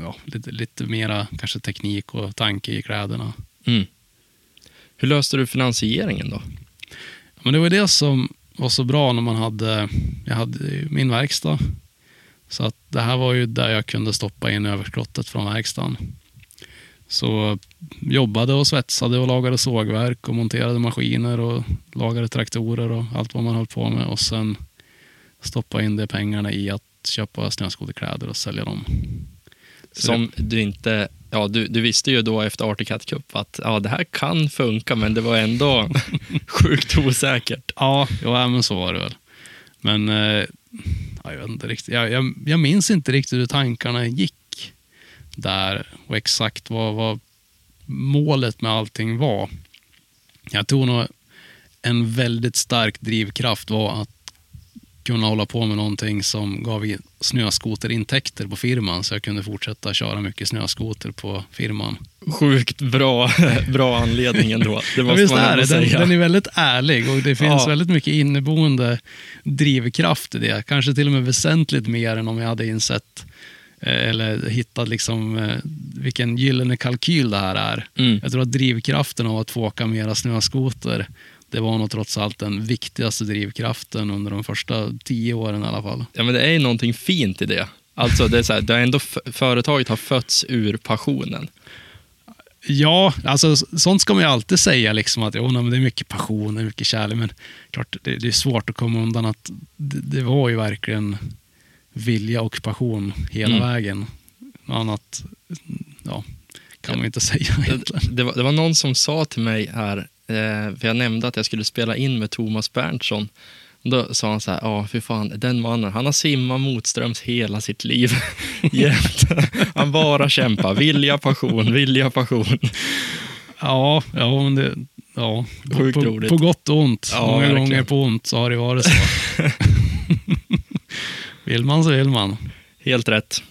ja, lite, lite mera kanske teknik och tanke i kläderna. Mm. Hur löste du finansieringen då? Men det var det som var så bra när man hade, jag hade min verkstad. Så att det här var ju där jag kunde stoppa in överskottet från verkstaden. Så jobbade och svetsade och lagade sågverk och monterade maskiner och lagade traktorer och allt vad man höll på med. Och sen stoppa in de pengarna i att köpa snöskoterkläder och sälja dem. Som du inte, ja du, du visste ju då efter Arctic Cat Cup att ja, det här kan funka, men det var ändå [laughs] sjukt osäkert. Ja, ja, men så var det väl. Men eh, ja, jag, vet inte riktigt. Jag, jag, jag minns inte riktigt hur tankarna gick där och exakt vad, vad målet med allting var. Jag tror nog en väldigt stark drivkraft var att kunna hålla på med någonting som gav snöskoterintäkter på firman så jag kunde fortsätta köra mycket snöskoter på firman. Sjukt bra, [laughs] bra anledning ändå. Det Ja, måste visst man är det. Den, säga. den är väldigt ärlig och det finns Ja. väldigt mycket inneboende drivkraft i det. Kanske till och med väsentligt mer än om jag hade insett eh, eller hittat liksom, eh, vilken gyllene kalkyl det här är. Mm. Jag tror att drivkraften av att få åka mera snöskoter, det var nog trots allt den viktigaste drivkraften under de första tio åren i alla fall. Ja, men det är ju någonting fint i det. Alltså, det är så här, det har ändå företaget har fötts ur passionen. Ja, alltså sånt ska man ju alltid säga, liksom att jo, nej, men det är mycket passion, är mycket kärlek, men klart, det, det är svårt att komma undan att det, det var ju verkligen vilja och passion hela Mm. vägen. Annat ja, kan man ju inte säga egentligen. Det, det, var, det var någon som sa till mig här, för jag nämnde att jag skulle spela in med Thomas Berntsson. Då sa han så här, ja fy fan, den mannen, han har simmat motströms hela sitt liv. [laughs] Jämt. Han bara kämpar, vilja, passion, vilja, passion. Ja, ja, men det, ja. Sjukt på, roligt. på gott och ont. Ja, Många verkligen. gånger på ont så har det varit så. [laughs] vill man så vill man. Helt rätt.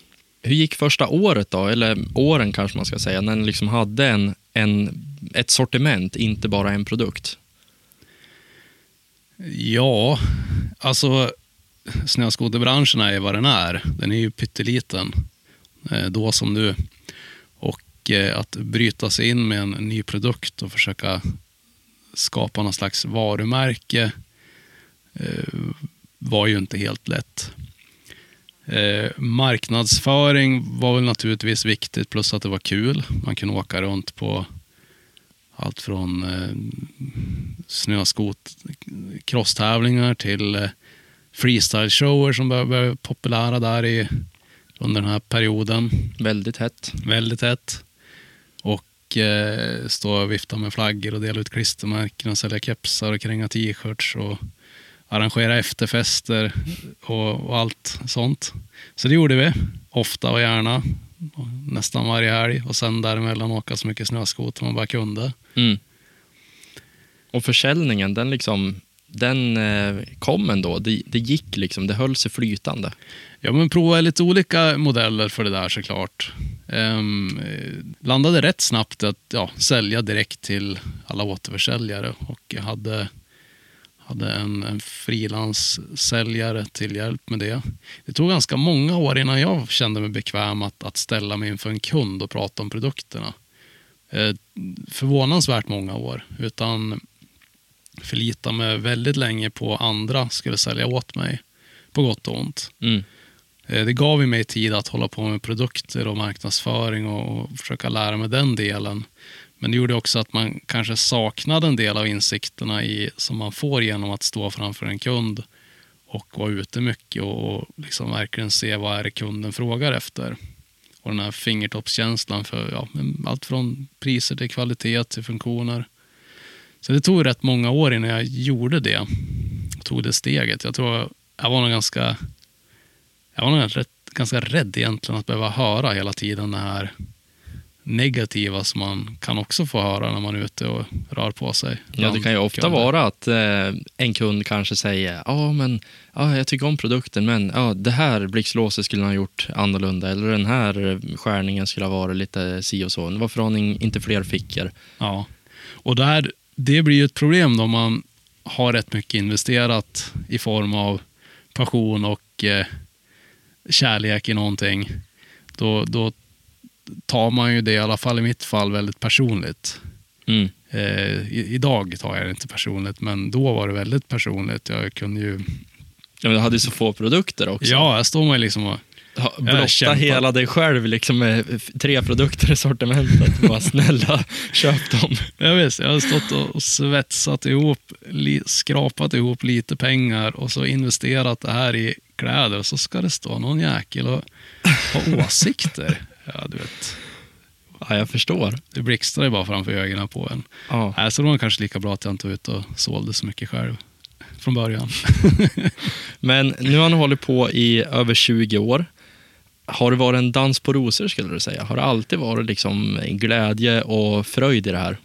Hur gick första året då, eller åren kanske man ska säga, när ni liksom hade en, en, ett sortiment, inte bara en produkt? Ja, alltså snöskoterbranschen är vad den är. Den är ju pytteliten, eh, då som nu. Och eh, att bryta sig in med en ny produkt och försöka skapa någon slags varumärke eh, var ju inte helt lätt. Eh, marknadsföring var väl naturligtvis viktigt, plus att det var kul. Man kunde åka runt på allt från eh, snöskot, crosstävlingar till eh, freestyle-shower som började bli populära där i, under den här perioden. Väldigt hett. Väldigt hett. Och eh, stå och vifta med flaggor och dela ut klistermärken och sälja kepsar och kränga t-shirts och arrangera efterfester och, och allt sånt. Så det gjorde vi, ofta och gärna. Nästan varje helg och sen däremellan åka så mycket snöskoter man bara kunde. Mm. Och försäljningen, den liksom, den eh, kom ändå. Det, det gick liksom, det höll sig flytande. Ja, men prova lite olika modeller för det där såklart. Um, landade rätt snabbt att ja, sälja direkt till alla återförsäljare och hade, hade en, en frilanssäljare till hjälp med det. Det tog ganska många år innan jag kände mig bekväm att, att ställa mig inför en kund och prata om produkterna. Eh, förvånansvärt många år. Utan förlita mig väldigt länge på andra skulle sälja åt mig. På gott och ont. Mm. Eh, det gav mig tid att hålla på med produkter och marknadsföring och försöka lära mig den delen. Men det gjorde också att man kanske saknade en del av insikterna i, som man får genom att stå framför en kund och vara ute mycket och liksom verkligen se vad är det kunden frågar efter. Och den här fingertoppskänslan för ja, allt från priser till kvalitet till funktioner. Så det tog rätt många år innan jag gjorde det. Tog det steget. Jag tror jag var nog ganska, jag var nog rätt, ganska rädd egentligen att behöva höra hela tiden det här negativa som man kan också få höra när man är ute och rör på sig. Ja, det kan ju ofta kunder. vara att eh, en kund kanske säger ja, men ja, jag tycker om produkten, men ja, det här blixtlåset skulle ha gjort annorlunda eller den här skärningen skulle ha varit lite si och så. Varför har ni inte fler fickor? Ja, och där, det blir ju ett problem då man har rätt mycket investerat i form av passion och eh, kärlek i någonting. Då, då tar man ju det, i alla fall i mitt fall, väldigt personligt. Mm. Eh, idag tar jag det inte personligt, men då var det väldigt personligt. Jag kunde ju... Ja, men du hade ju så få produkter också. Ja, jag står man liksom och... Blotta hela dig själv liksom med tre produkter i sortimentet. Bara snälla, köp dem. Jag vet, jag har stått och svetsat ihop, skrapat ihop lite pengar och så investerat det här i kläder och så ska det stå någon jäkel och ha åsikter. Ja, du vet. Ja, jag förstår. Det blixtrar ju bara framför ögonen på en. Ja. Äh, så det var kanske lika bra att jag inte var ute och sålde så mycket själv från början. [laughs] Men nu har ni hållit på i över 20 år. Har det varit en dans på rosor skulle du säga? Har det alltid varit liksom glädje och fröjd i det här?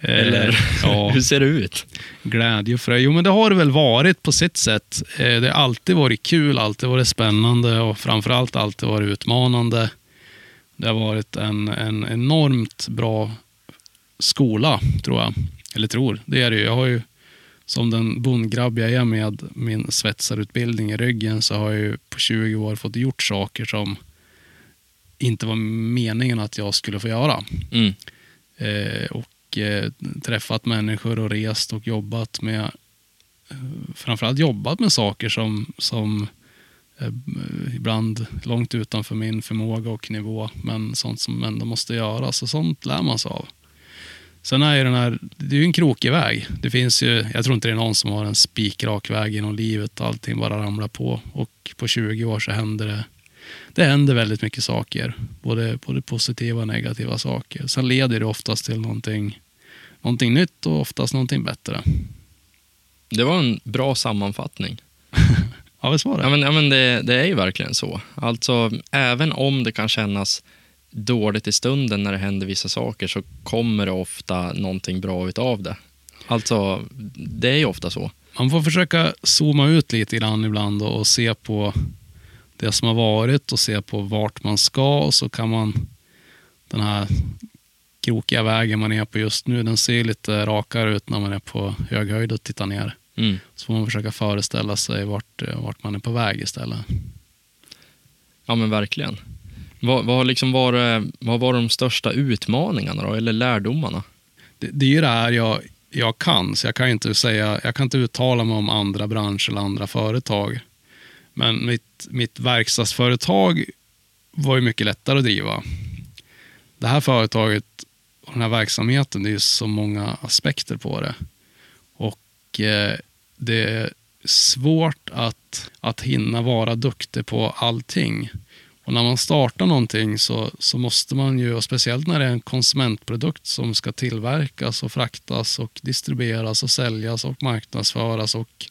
Eller eh, [laughs] ja. hur ser det ut? Glädje och fröjd. Jo, men det har det väl varit på sitt sätt. Eh, det har alltid varit kul, alltid varit spännande och framförallt alltid varit utmanande. Det har varit en, en enormt bra skola, tror jag. Eller tror, det är det ju. Jag har ju, som den bondgrabb jag är med min svetsarutbildning i ryggen, så har jag ju på 20 år fått gjort saker som inte var meningen att jag skulle få göra. Mm. Eh, och och eh, träffat människor och rest och jobbat med eh, framförallt jobbat med saker som, som eh, ibland långt utanför min förmåga och nivå, men sånt som ändå måste göras och sånt lär man sig av. Sen är ju den här, det är ju en krokig väg. Det finns ju, jag tror inte det är någon som har en spikrak väg genom livet och allting bara ramlar på. Och på 20 år så händer det det händer väldigt mycket saker. Både, både positiva och negativa saker. Sen leder det oftast till någonting, någonting nytt och oftast någonting bättre. Det var en bra sammanfattning. [laughs] ja, visst var det? Ja, men, ja, men det, det är ju verkligen så. Alltså, även om det kan kännas dåligt i stunden när det händer vissa saker så kommer det ofta någonting bra utav det. Alltså, det är ju ofta så. Man får försöka zooma ut lite grann ibland och se på det som har varit och se på vart man ska och så kan man den här krokiga vägen man är på just nu, den ser lite rakare ut när man är på hög höjd och tittar ner. Mm. Så får man försöka föreställa sig vart, vart man är på väg istället. Ja men verkligen. Vad, vad, liksom var, vad var de största utmaningarna då, eller lärdomarna? Det, det är ju det här jag, jag kan, så jag kan inte säga, jag kan inte uttala mig om andra branscher eller andra företag. Men mitt, mitt verkstadsföretag var ju mycket lättare att driva. Det här företaget och den här verksamheten, det är ju så många aspekter på det. Och eh, det är svårt att, att hinna vara duktig på allting. Och när man startar någonting så, så måste man ju, och speciellt när det är en konsumentprodukt som ska tillverkas och fraktas och distribueras och säljas och marknadsföras och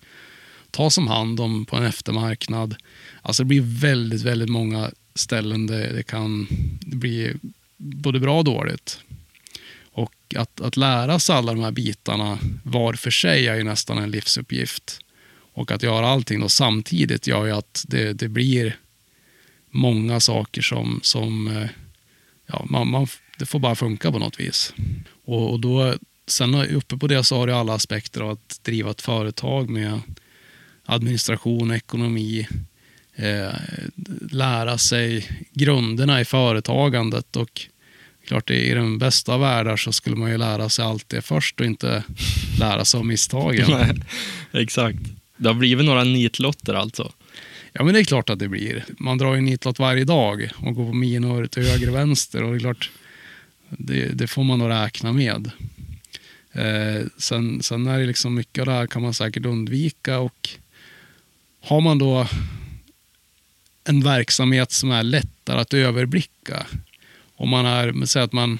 tas om hand om på en eftermarknad. Alltså det blir väldigt, väldigt många ställen där det kan bli både bra och dåligt. Och att, att lära sig alla de här bitarna var för sig är ju nästan en livsuppgift. Och att göra allting då samtidigt gör ju att det, det blir många saker som, som eh, ja, man, man, det får bara funka på något vis. Och, och då, sen uppe på det så har du alla aspekter av att driva ett företag med administration, ekonomi, eh, lära sig grunderna i företagandet. Och klart, i den bästa av världar så skulle man ju lära sig allt det först och inte lära sig av misstagen. [laughs] Nej, exakt. Det har blivit några nitlotter alltså. Ja, men det är klart att det blir. Man drar ju nitlott varje dag och går på minor till höger och vänster. Och det är klart, det, det får man nog räkna med. Eh, sen, sen är det liksom mycket av det här kan man säkert undvika och har man då en verksamhet som är lättare att överblicka. Om man är, säg att man,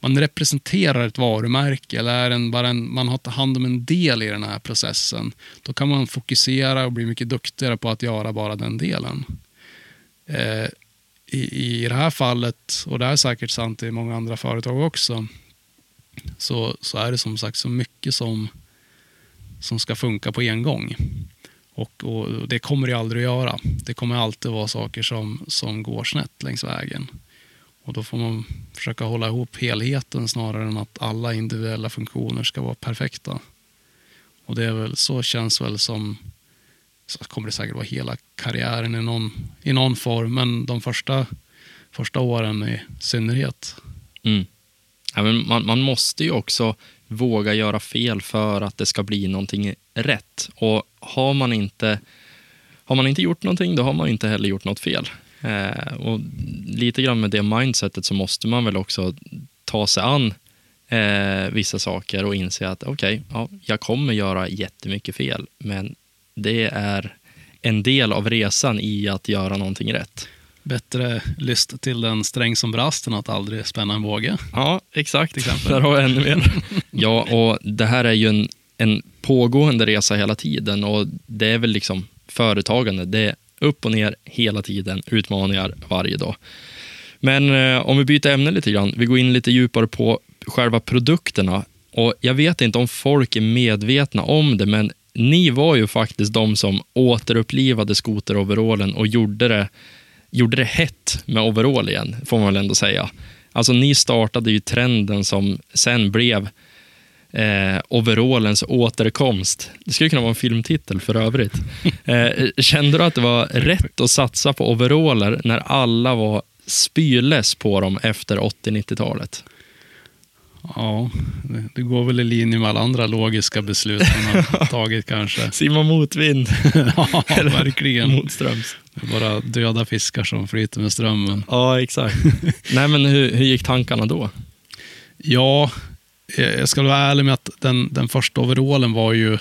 man representerar ett varumärke eller är en, bara en, man har tagit hand om en del i den här processen. Då kan man fokusera och bli mycket duktigare på att göra bara den delen. Eh, i, I det här fallet, och det är säkert sant i många andra företag också, så, så är det som sagt så mycket som, som ska funka på en gång. Och, och, Det kommer det aldrig att göra. Det kommer alltid vara saker som, som går snett längs vägen. Och Då får man försöka hålla ihop helheten snarare än att alla individuella funktioner ska vara perfekta. Och det är väl, Så känns väl som, så kommer det säkert vara hela karriären i någon, i någon form, men de första, första åren i synnerhet. Mm. Ja, men man, man måste ju också våga göra fel för att det ska bli någonting rätt. Och har man inte, har man inte gjort någonting, då har man inte heller gjort något fel. Eh, och lite grann med det mindsetet så måste man väl också ta sig an eh, vissa saker och inse att okej, okay, ja, jag kommer göra jättemycket fel, men det är en del av resan i att göra någonting rätt. Bättre lyst till den sträng som brast än att aldrig spänna en båge. Ja, exakt. Där har vi ännu mer. [laughs] ja, och det här är ju en, en pågående resa hela tiden och det är väl liksom företagande. Det är upp och ner hela tiden, utmaningar varje dag. Men eh, om vi byter ämne lite grann, vi går in lite djupare på själva produkterna. Och Jag vet inte om folk är medvetna om det, men ni var ju faktiskt de som återupplivade skoteroverallen och gjorde det, gjorde det hett med overall igen, får man väl ändå säga. Alltså, ni startade ju trenden som sen blev eh, overallens återkomst. Det skulle kunna vara en filmtitel för övrigt. [laughs] Eh, kände du att det var rätt att satsa på overaller när alla var spyless på dem efter 80-90-talet? Ja, det går väl i linje med alla andra logiska beslut man har [laughs] tagit kanske. Simma motvind. [laughs] ja, verkligen. Motströms. Det är bara döda fiskar som flyter med strömmen. Ja, exakt. Nej, men hur, hur gick tankarna då? Ja, Eh, jag ska vara ärlig med att den, den första overallen var ju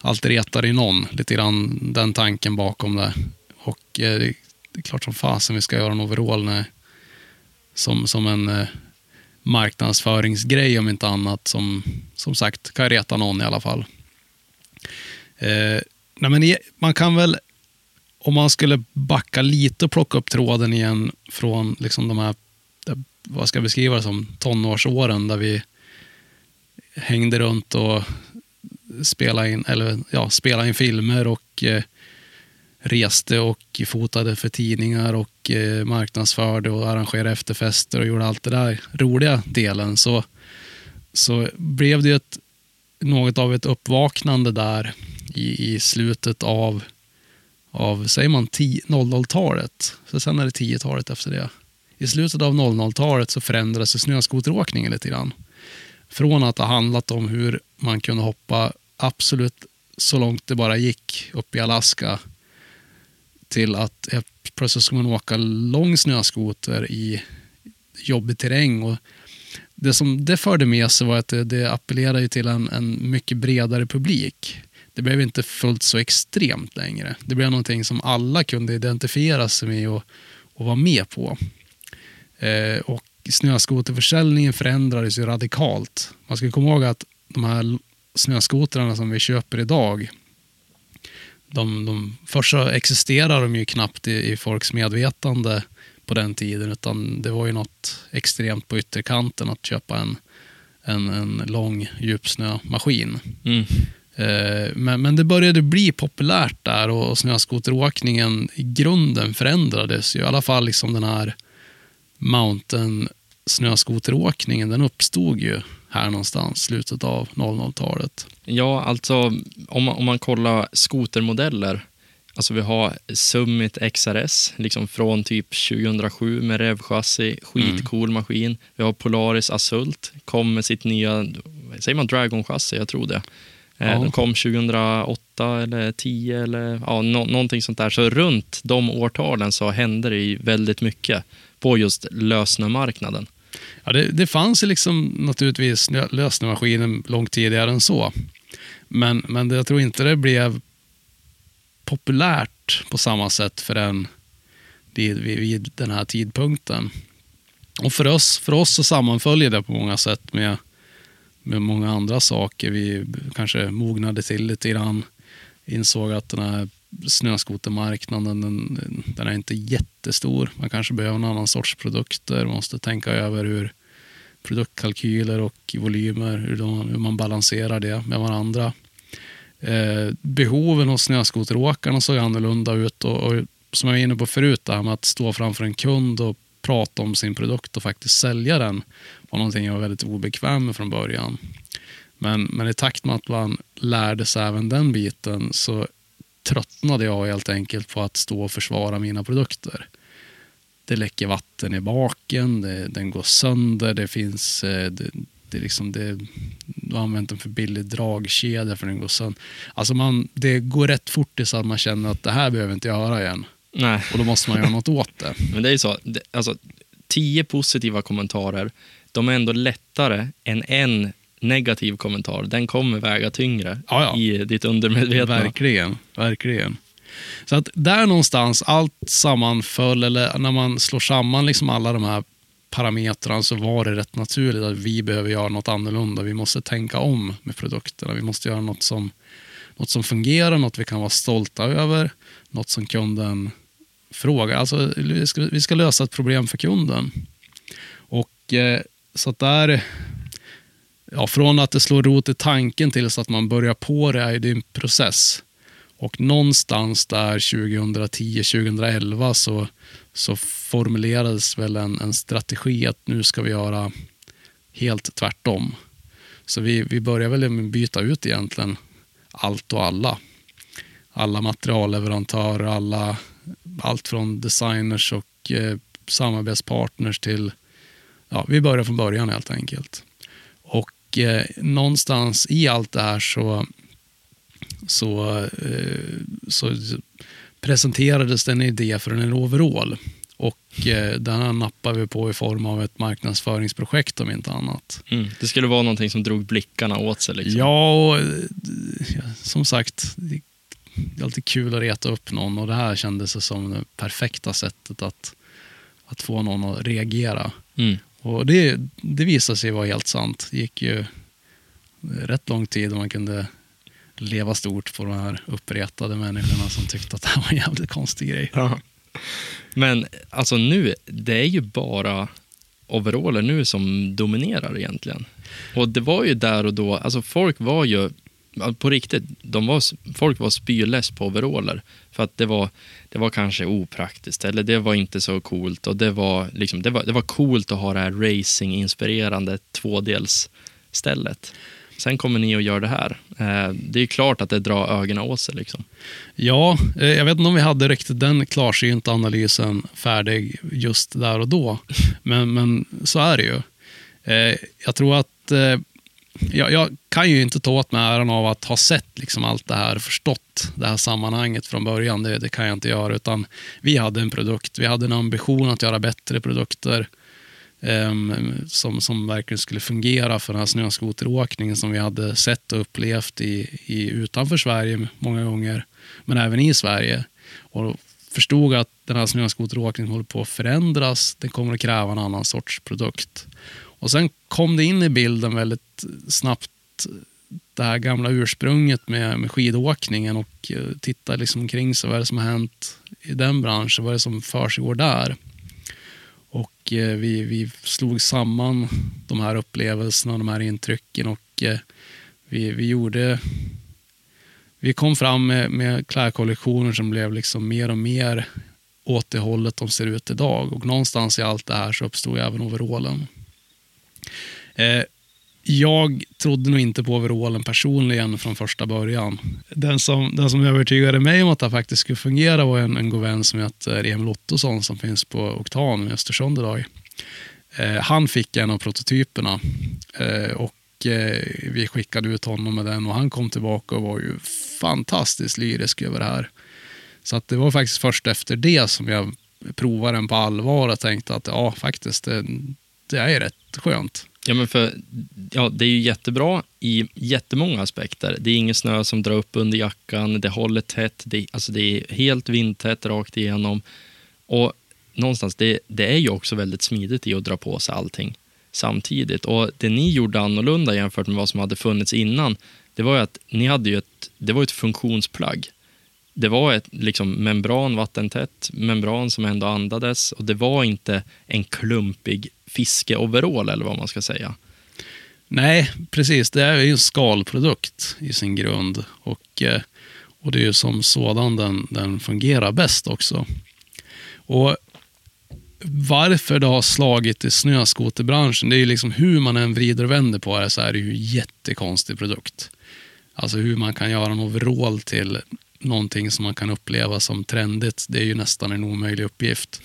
alltid retar i någon. Lite grann den tanken bakom det. Och eh, det är klart som fasen vi ska göra en overall när, som, som en eh, marknadsföringsgrej om inte annat. Som, som sagt kan reta någon i alla fall. Eh, nej men man kan väl, om man skulle backa lite och plocka upp tråden igen från liksom de här, vad ska jag beskriva det som, tonårsåren där vi hängde runt och spelade in, eller, ja, spelade in filmer och eh, reste och fotade för tidningar och eh, marknadsförde och arrangerade efterfester och gjorde allt det där roliga delen så, så blev det ett, något av ett uppvaknande där i, i slutet av, av säger man 00-talet. Så sen är det 10-talet efter det. I slutet av 00-talet så förändrades snöskoteråkningen lite grann. Från att ha handlat om hur man kunde hoppa absolut så långt det bara gick upp i Alaska till att plötsligt ska man åka lång snöskoter i jobbig terräng. Och det som det förde med sig var att det, det appellerade till en, en mycket bredare publik. Det blev inte fullt så extremt längre. Det blev någonting som alla kunde identifiera sig med och, och vara med på. Eh, och snöskoterförsäljningen förändrades ju radikalt. Man ska komma ihåg att de här snöskotrarna som vi köper idag, de, de, först så existerar de ju knappt i, i folks medvetande på den tiden, utan det var ju något extremt på ytterkanten att köpa en, en, en lång djupsnömaskin. Mm. Eh, Men, men det började bli populärt där och, och snöskoteråkningen i grunden förändrades ju. I alla fall liksom den här mountain snöskoteråkningen, den uppstod ju här någonstans, slutet av 00-talet. Ja, alltså om man, om man kollar skotermodeller. Alltså vi har Summit XRS, liksom från typ 2007 med revchassi, skitcool maskin. Vi har Polaris Assault, kom med sitt nya, säger man Dragon-chassi? Jag tror det. Eh, Ja. Den kom 2008 eller 10 eller ja, nå- någonting sånt där. Så runt de årtalen så hände det väldigt mycket på just lösnömarknaden. Ja, det, det fanns ju liksom naturligtvis lösnömaskiner långt tidigare än så. Men, men jag tror inte det blev populärt på samma sätt förrän vid, vid, vid den här tidpunkten. Och för oss, för oss så sammanföljer det på många sätt med, med många andra saker. Vi kanske mognade till lite grann, insåg att den här snöskotermarknaden den, den är inte jättestor. Man kanske behöver en annan sorts produkter, man måste tänka över hur produktkalkyler och volymer, hur, de, hur man balanserar det med varandra. Eh, behoven hos snöskoteråkarna såg annorlunda ut och, och som jag var inne på förut, det här med att stå framför en kund och prata om sin produkt och faktiskt sälja den var någonting jag var väldigt obekväm med från början. Men, men i takt med att man lärde sig även den biten så tröttnade jag helt enkelt på att stå och försvara mina produkter. Det läcker vatten i baken, det, den går sönder, det finns... eh, Det, det liksom det, du har använt en för billig dragkedja för den går sönder. Alltså man, det går rätt fort så att man känner att det här behöver inte jag höra igen. Nej. Och då måste man göra något åt det. [laughs] Men det är ju så, alltså, tio positiva kommentarer, de är ändå lättare än en negativ kommentar. Den kommer väga tyngre Ja, ja. i ditt undermedvetna. Verkligen, verkligen. Så att där någonstans, allt sammanföll, eller när man slår samman liksom alla de här parametrarna så var det rätt naturligt att vi behöver göra något annorlunda. Vi måste tänka om med produkterna. Vi måste göra något som, något som fungerar, något vi kan vara stolta över, något som kunden frågar. Alltså, vi, ska, vi ska lösa ett problem för kunden. Och eh, så att där, ja, från att det slår rot i tanken till så att man börjar på det är det en process. Och någonstans där 2010-2011 så, så formulerades väl en, en strategi att nu ska vi göra helt tvärtom. Så vi, vi börjar väl med att byta ut egentligen allt och alla. Alla materialleverantörer, alla, allt från designers och eh, samarbetspartners till... Ja, vi börjar från början helt enkelt. Och eh, någonstans i allt det här så, så, eh, så presenterades det en idé för en overall. Och eh, den här nappade vi på i form av ett marknadsföringsprojekt om inte annat. Mm. Det skulle vara någonting som drog blickarna åt sig. Liksom. Ja, och, eh, som sagt, det är alltid kul att reta upp någon och det här kändes som det perfekta sättet att, att få någon att reagera. Mm. Och det, det visade sig vara helt sant. Det gick ju eh, rätt lång tid och man kunde leva stort på de här uppretade människorna som tyckte att det här var en jävligt konstig grej. Ja. Men alltså nu, det är ju bara overaller nu som dominerar egentligen. Och det var ju där och då, alltså folk var ju, på riktigt, de var, folk var spyless på overaller. För att det var, det var kanske opraktiskt, eller det var inte så coolt. Och det var, liksom, det var, det var coolt att ha det här racing-inspirerande tvådelsstället. Sen kommer ni och gör det här. Eh, det är ju klart att det drar ögonen åt sig. Liksom. Ja, eh, jag vet inte om vi hade riktigt den klarsynta analysen färdig just där och då. Men, men så är det ju. Eh, jag tror att jag, jag kan ju inte ta åt mig äran av att ha sett liksom allt det här, förstått det här sammanhanget från början. Det, det kan jag inte göra. Utan vi hade en produkt, vi hade en ambition att göra bättre produkter eh, som, som verkligen skulle fungera för den här snöskoteråkningen som vi hade sett och upplevt i, i, utanför Sverige många gånger, men även i Sverige. Och förstod att den här snöskoteråkningen håller på att förändras. Den kommer att kräva en annan sorts produkt. Och sen kom det in i bilden väldigt snabbt det här gamla ursprunget med, med skidåkningen och eh, titta liksom omkring sig. Vad är det som har hänt i den branschen? Vad är det som försiggår där? Och eh, vi, vi slog samman de här upplevelserna, de här intrycken och eh, vi, vi gjorde vi kom fram med, med klädkollektioner som blev liksom mer och mer åt det hållet de ser ut idag. Och någonstans i allt det här så uppstod även overallen. Eh, jag trodde nog inte på overallen personligen från första början. Den som, den som övertygade mig om att det faktiskt skulle fungera var en, en god vän som heter Emil Ottosson som finns på Oktan i Östersund idag. Eh, han fick en av prototyperna eh, och eh, vi skickade ut honom med den och han kom tillbaka och var ju fantastiskt lyrisk över det här. Så att det var faktiskt först efter det som jag provade den på allvar och tänkte att ja, faktiskt, det, det är rätt skönt. Ja, men för, ja, det är ju jättebra i jättemånga aspekter. Det är ingen snö som drar upp under jackan, det håller tätt, det, alltså det är helt vindtätt rakt igenom. Och någonstans, det, det är ju också väldigt smidigt i att dra på sig allting samtidigt. Och det ni gjorde annorlunda jämfört med vad som hade funnits innan, det var ju att ni hade ju ett, det var ett funktionsplagg. Det var ett liksom, membran, vattentätt membran som ändå andades och det var inte en klumpig fiskeoverall eller vad man ska säga. Nej, precis. Det är ju en skalprodukt i sin grund och, eh, och det är ju som sådan den, den fungerar bäst också. Och varför det har slagit i snöskoterbranschen, det är ju liksom hur man än vrider och vänder på det så är det ju en jättekonstig produkt. Alltså hur man kan göra en overall till någonting som man kan uppleva som trendigt, det är ju nästan en omöjlig uppgift.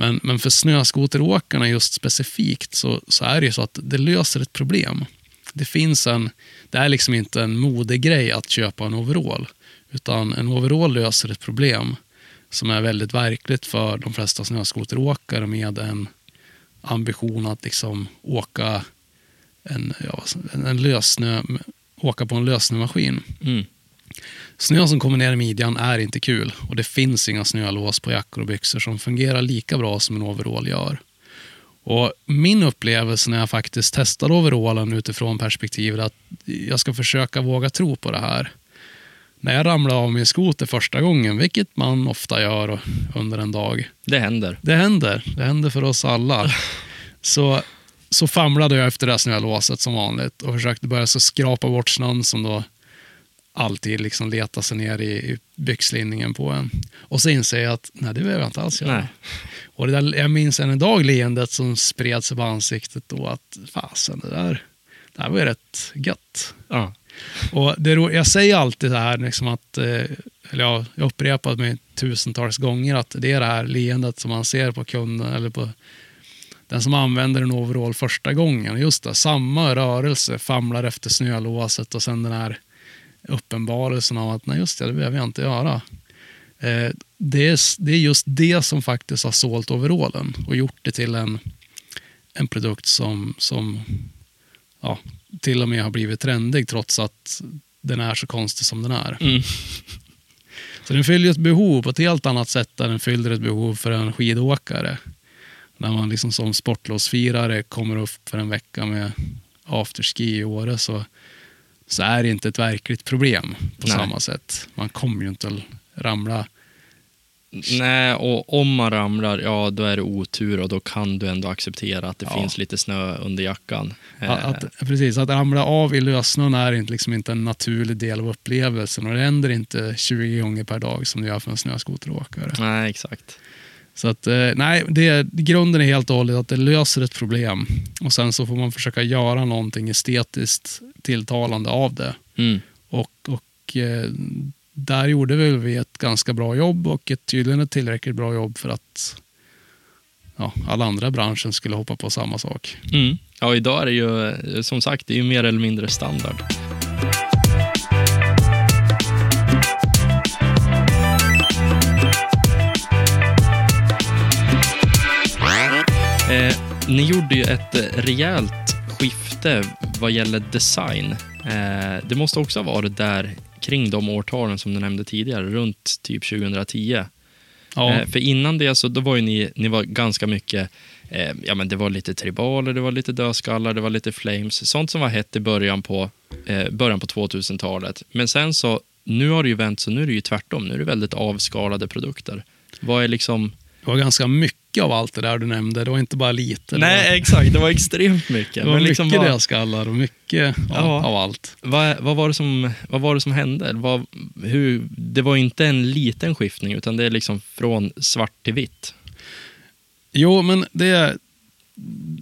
Men, men för snöskoteråkarna just specifikt så, så är det ju så att det löser ett problem. Det finns en, det är liksom inte en modegrej att köpa en overall, utan en overall löser ett problem som är väldigt verkligt för de flesta snöskoteråkare med en ambition att liksom åka en, ja, en lösnö, åka på en lössnömaskin. Mm. Snö som kommer ner i midjan är inte kul och det finns inga snölås på jackor och byxor som fungerar lika bra som en overall gör. Och min upplevelse när jag faktiskt testade overallen utifrån perspektivet att jag ska försöka våga tro på det här. När jag ramlade av min skoter första gången, vilket man ofta gör under en dag. Det händer. Det händer. Det händer för oss alla. [laughs] Så, så famlade jag efter det här snölåset som vanligt och försökte börja så skrapa bort snön som då alltid liksom leta sig ner i, i byxlinningen på en. Och så inser jag att nej, det behöver jag inte alls göra. Nej. Och det där, jag minns än idag leendet som spred sig på ansiktet då att fasen, det där, det här var ju rätt gött. Ja. Och det, jag säger alltid så här, liksom att, eh, eller jag har upprepat mig tusentals gånger, att det är det här leendet som man ser på kunden eller på den som använder en overall första gången. Just det, samma rörelse, famlar efter snölåset och sen den här uppenbarelsen av att nej just det, det behöver jag inte göra. Eh, det, är, det är just det som faktiskt har sålt overallen och gjort det till en, en produkt som, som ja, till och med har blivit trendig trots att den är så konstig som den är. Mm. [laughs] Så den fyller ett behov på ett helt annat sätt än den fyller ett behov för en skidåkare. När man liksom som sportlovsfirare kommer upp för en vecka med afterski i Åre så, så är det inte ett verkligt problem på Nej. samma sätt. Man kommer ju inte att ramla. Nej, och om man ramlar, ja då är det otur och då kan du ändå acceptera att det Ja. finns lite snö under jackan. Eh, Att, att, precis, att ramla av i lössnön är inte, liksom inte en naturlig del av upplevelsen och det händer inte 20 gånger per dag som det gör för en snöskoteråkare. Nej, exakt. Så att, eh, nej, det, grunden är helt och hållet att det löser ett problem. Och sen så får man försöka göra någonting estetiskt tilltalande av det. Mm. Och, och eh, där gjorde väl vi ett ganska bra jobb och ett, tydligen ett tillräckligt bra jobb för att ja, alla andra i branschen skulle hoppa på samma sak. Mm. Ja, idag är det ju eh, som sagt det är ju mer eller mindre standard. Eh, ni gjorde ju ett eh, rejält skifte vad gäller design. Eh, det måste också ha varit där kring de årtalen som du nämnde tidigare, runt typ 2010. Ja, Eh, för innan det så då var ju ni, ni var ganska mycket, eh, ja men det var lite tribaler, det var lite dödskallar, det var lite flames, sånt som var hett i början på, eh, början på 2000-talet. Men sen så, nu har det ju vänt så nu är det ju tvärtom, nu är det väldigt avskalade produkter. Vad är liksom, Det var ganska mycket av allt det där du nämnde. Det var inte bara lite. Nej, var, exakt. Det var extremt mycket. [laughs] det var Men mycket liksom vad, dödskallar och mycket ja. Ja. av allt. vad, vad, var det som, vad var det som hände? Vad, hur, det var inte en liten skiftning, utan det är liksom från svart till vitt. Jo, men det,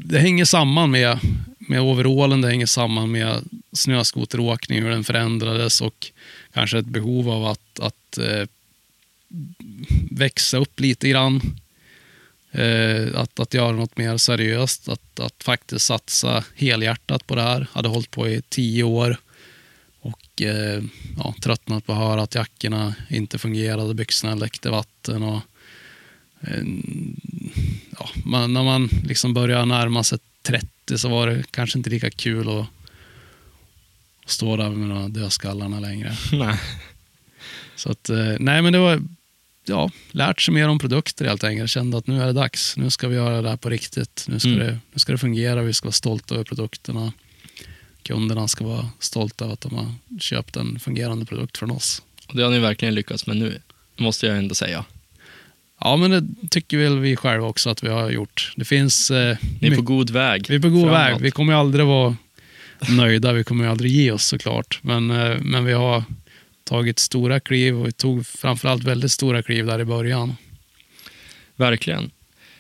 det hänger samman med, med overallen, det hänger samman med snöskoteråkning, hur den förändrades och kanske ett behov av att, att eh, växa upp lite grann. Eh, att, att göra något mer seriöst, att, att faktiskt satsa helhjärtat på det här. Hade hållit på i tio år och eh, ja, tröttnat på att höra att jackorna inte fungerade, byxorna läckte vatten. och eh, ja, man, När man liksom började närma sig 30 så var det kanske inte lika kul att, att stå där med de dödskallarna längre. [laughs] Nej. Så att, eh, nej men det var, ja, lärt sig mer om produkter helt enkelt. Kände att nu är det dags. Nu ska vi göra det här på riktigt. Nu ska, Mm. det, nu ska det fungera. Vi ska vara stolta över produkterna. Kunderna ska vara stolta över att de har köpt en fungerande produkt från oss. Och det har ni verkligen lyckats med nu, måste jag ändå säga. Ja, men det tycker väl vi själva också att vi har gjort. Det finns... Eh, Ni är på god väg. vi är på god framåt. väg. Vi kommer aldrig vara nöjda. Vi kommer aldrig ge oss såklart. Men, eh, men vi har tagit stora kliv och vi tog framförallt väldigt stora kliv där i början. Verkligen.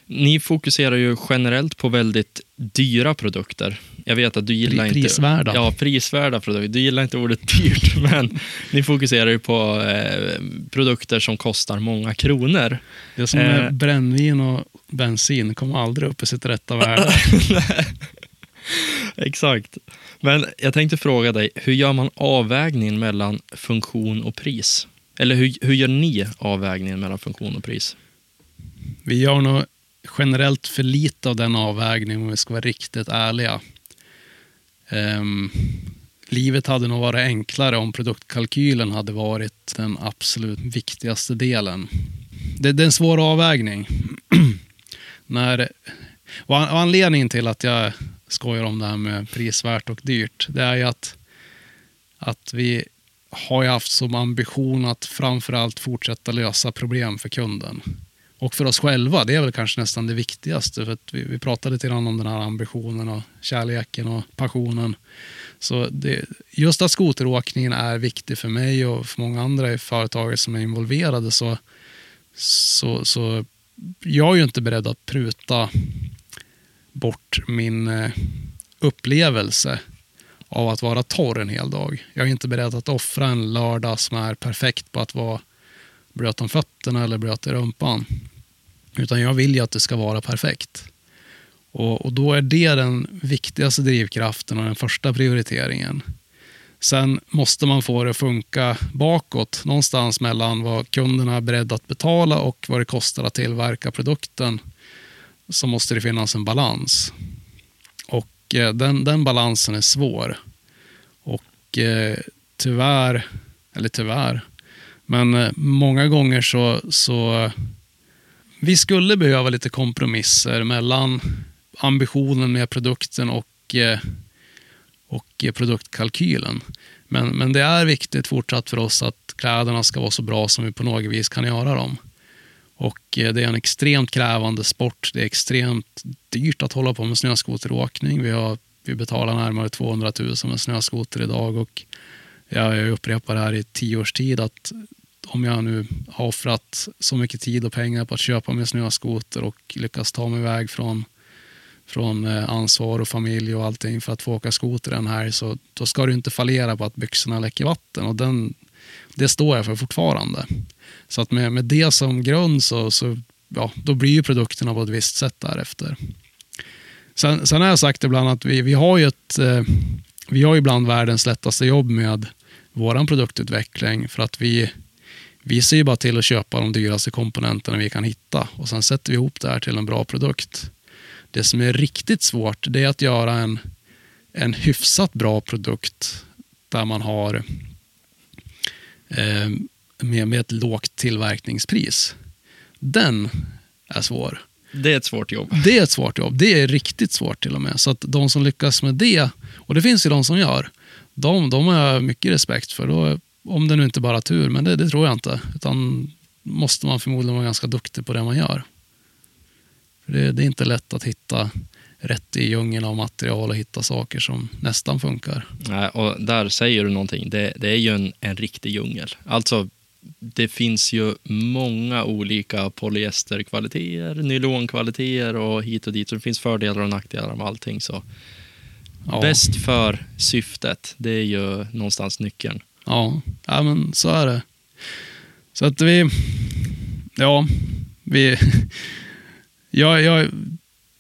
Ni fokuserar ju generellt på väldigt dyra produkter. Jag vet att du gillar Pri- inte... prisvärda. Ja, prisvärda produkter. Du gillar inte ordet dyrt, [laughs] men ni fokuserar ju på eh, produkter som kostar många kronor. Det som Eh. är brännvin och bensin kommer aldrig upp i sitt rätta värde. [laughs] Exakt. Men jag tänkte fråga dig, hur gör man avvägningen mellan funktion och pris? Eller hur, hur gör ni avvägningen mellan funktion och pris? Vi gör nog generellt för lite av den avvägningen om vi ska vara riktigt ärliga. Um, livet hade nog varit enklare om produktkalkylen hade varit den absolut viktigaste delen. Det, det är en svår avvägning. [clears throat] När, och anledningen till att jag skojar om det här med prisvärt och dyrt, det är ju att, att vi har ju haft som ambition att framförallt fortsätta lösa problem för kunden. Och för oss själva, det är väl kanske nästan det viktigaste. För att vi, vi pratade lite grann om den här ambitionen och kärleken och passionen. Så det, just att skoteråkningen är viktig för mig och för många andra i företaget som är involverade så, så, så jag är ju inte beredd att pruta bort min eh, upplevelse av att vara torr en hel dag. Jag är inte beredd att offra en lördag som är perfekt på att vara blöt om fötterna eller blöt i rumpan. Utan jag vill ju att det ska vara perfekt. Och, och då är det den viktigaste drivkraften och den första prioriteringen. Sen måste man få det att funka bakåt, någonstans mellan vad kunderna är beredda att betala och vad det kostar att tillverka produkten. Så måste det finnas en balans. Och eh, den, den balansen är svår. Och eh, tyvärr, eller tyvärr, men eh, många gånger så, så vi skulle behöva lite kompromisser mellan ambitionen med produkten och, eh, och produktkalkylen. Men, men det är viktigt fortsatt för oss att kläderna ska vara så bra som vi på något vis kan göra dem. Och eh, det är en extremt krävande sport. Det är extremt dyrt att hålla på med snöskoteråkning. Vi, har, vi betalar närmare 200 000 med snöskoter idag och jag upprepar det här i tio års tid att om jag nu har offrat så mycket tid och pengar på att köpa mig snöskoter och lyckas ta mig iväg från, från eh, ansvar och familj och allting för att få åka skoter den här så då ska du inte fallera på att byxorna läcker vatten och den, det står jag för fortfarande. Så att med, med det som grund så, så ja, då blir ju produkterna på ett visst sätt därefter. Sen, sen har jag sagt ibland att vi, vi har ju ett eh, vi har ju ibland världens lättaste jobb med vår produktutveckling för att vi, vi ser ju bara till att köpa de dyraste komponenterna vi kan hitta och sen sätter vi ihop det här till en bra produkt. Det som är riktigt svårt det är att göra en, en hyfsat bra produkt där man har eh, med, med ett lågt tillverkningspris. Den är svår. Det är ett svårt jobb. Det är ett svårt jobb. Det är riktigt svårt till och med. Så att de som lyckas med det, och det finns ju de som gör, de, de har jag mycket respekt för. Då, om det nu inte bara är tur, men det, det tror jag inte. Utan måste man förmodligen vara ganska duktig på det man gör. Det, det är inte lätt att hitta rätt i djungeln av material och hitta saker som nästan funkar. Nej, och där säger du någonting. Det, det är ju en, en riktig djungel. Alltså, det finns ju många olika polyesterkvaliteter, nylonkvaliteter och hit och dit. Så det finns fördelar och nackdelar med allting. Så Ja. bäst för syftet, det är ju någonstans nyckeln. Ja, ja men så är det. Så att vi... Ja, vi... [laughs] Jag, jag,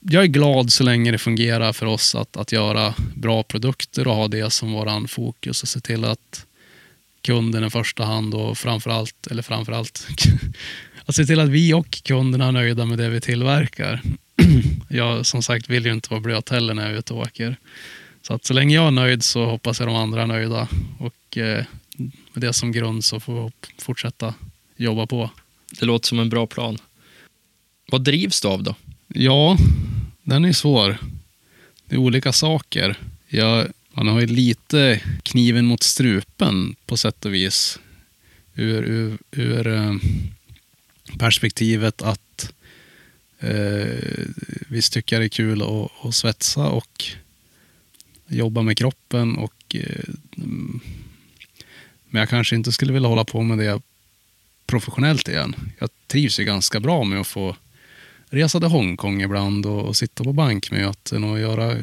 jag är glad så länge det fungerar för oss att, att göra bra produkter och ha det som våran fokus och se till att kunden i första hand och framförallt, eller framförallt, [laughs] att se till att vi och kunderna är nöjda med det vi tillverkar. [clears throat] Jag som sagt vill ju inte vara blöt heller när jag är ute och åker. Så att så länge jag är nöjd så hoppas jag de andra är nöjda. Och eh, med det som grund så får vi fortsätta jobba på. Det låter som en bra plan. Vad drivs du av då? Ja, den är svår. Det är olika saker. Jag, man har ju lite kniven mot strupen på sätt och vis. Ur, ur, ur eh, perspektivet att eh, visst tycker jag det är kul att, att svetsa och jobba med kroppen. Och, eh, mm, men jag kanske inte skulle vilja hålla på med det professionellt igen. Jag trivs ju ganska bra med att få resa till Hongkong ibland och, och sitta på bankmöten och göra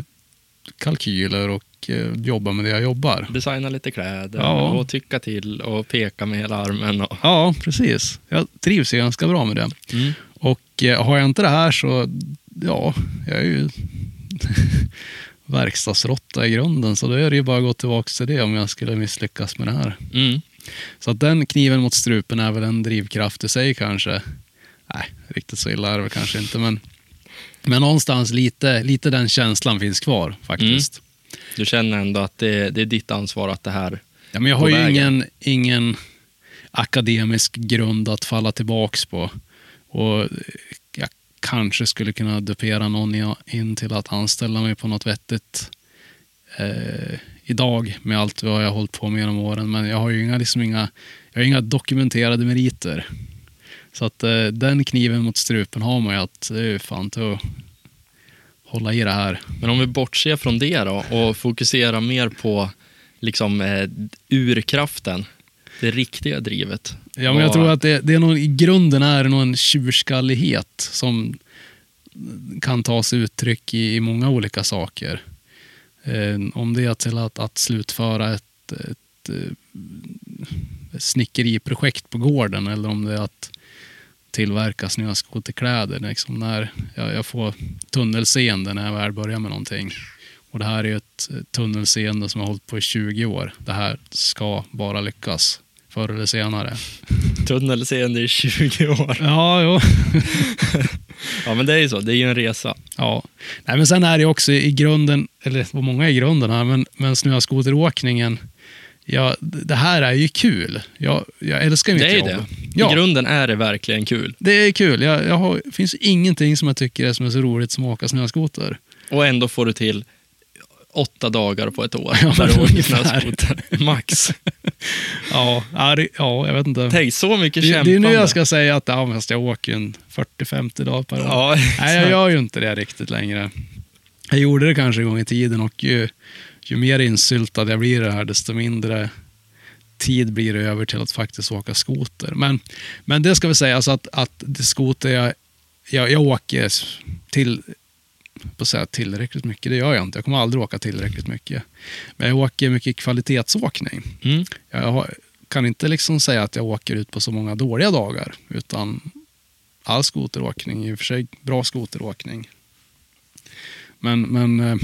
kalkyler och eh, jobba med det jag jobbar. Designa lite kläder Ja. och tycka till och peka med hela armen. Och... Ja, precis. Jag trivs ju ganska bra med det. Mm. Och eh, har jag inte det här så, ja, jag är ju [laughs] verkstadsråtta i grunden. Så då är det ju bara att gå tillbaka till det om jag skulle misslyckas med det här. Mm. Så att den kniven mot strupen är väl en drivkraft i sig kanske. Nej, riktigt så illa är det väl kanske inte. Men, men någonstans lite, lite den känslan finns kvar faktiskt. Du känner ändå att det, det är ditt ansvar att det här... Ja, men jag har ju vägen. ingen, ingen akademisk grund att falla tillbaks på. Och jag kanske skulle kunna dupera någon in till att anställa mig på något vettigt eh, idag med allt vad jag har hållit på med genom åren. Men jag har ju inga, liksom inga, jag har inga dokumenterade meriter. Så att eh, den kniven mot strupen har man ju att det är fan till att hålla i det här. Men om vi bortser från det då och fokuserar mer på liksom eh, urkraften, det riktiga drivet. Ja, men jag tror att det, det är någon, i grunden är det nog en tjurskallighet som kan ta sig uttryck i, i många olika saker. Eh, om det är till att, att slutföra ett, ett, eh, snickeriprojekt på gården eller om det är att tillverka snöskoterkläder. Liksom när jag, jag får tunnelseende när jag väl börjar med någonting. Och det här är ju ett tunnelseende som har hållit på i 20 år. Det här ska bara lyckas förr eller senare. [laughs] Tunnelseende i 20 år. Ja, jo. [laughs] Ja, men det är ju så. Det är ju en resa. Ja. Nej, men sen är det också i grunden, eller vad många är i grunden här, men, men snöskoteråkningen, ja, det här är ju kul. Jag, jag älskar mitt Det är jobb. det. Ja, I grunden är det verkligen kul. det är kul. Jag, jag har, det finns ingenting som jag tycker är som är så roligt som att åka snöskoter. Och ändå får du till åtta dagar på ett år Ja, där du åker snöskoter. Max. [laughs] Ja, ja, det, ja jag vet inte. Tänk så mycket Det, kämpande. det är nu jag ska säga att ja, jag åker en 40-50 dagar per år. Ja, Nej, jag gör ju inte det riktigt längre. Jag gjorde det kanske en gång i tiden och ju, ju mer insyltad jag blir i det här, desto mindre tid blir det över till att faktiskt åka skoter. Men, men det ska vi säga, alltså att, att skoter, jag, jag, jag åker till, på att säga tillräckligt mycket, det gör jag inte. Jag kommer aldrig åka tillräckligt mycket. Men jag åker mycket kvalitetsåkning. Mm. Jag har, kan inte liksom säga att jag åker ut på så många dåliga dagar, utan all skoteråkning, i och för sig bra skoteråkning. Men, men eh,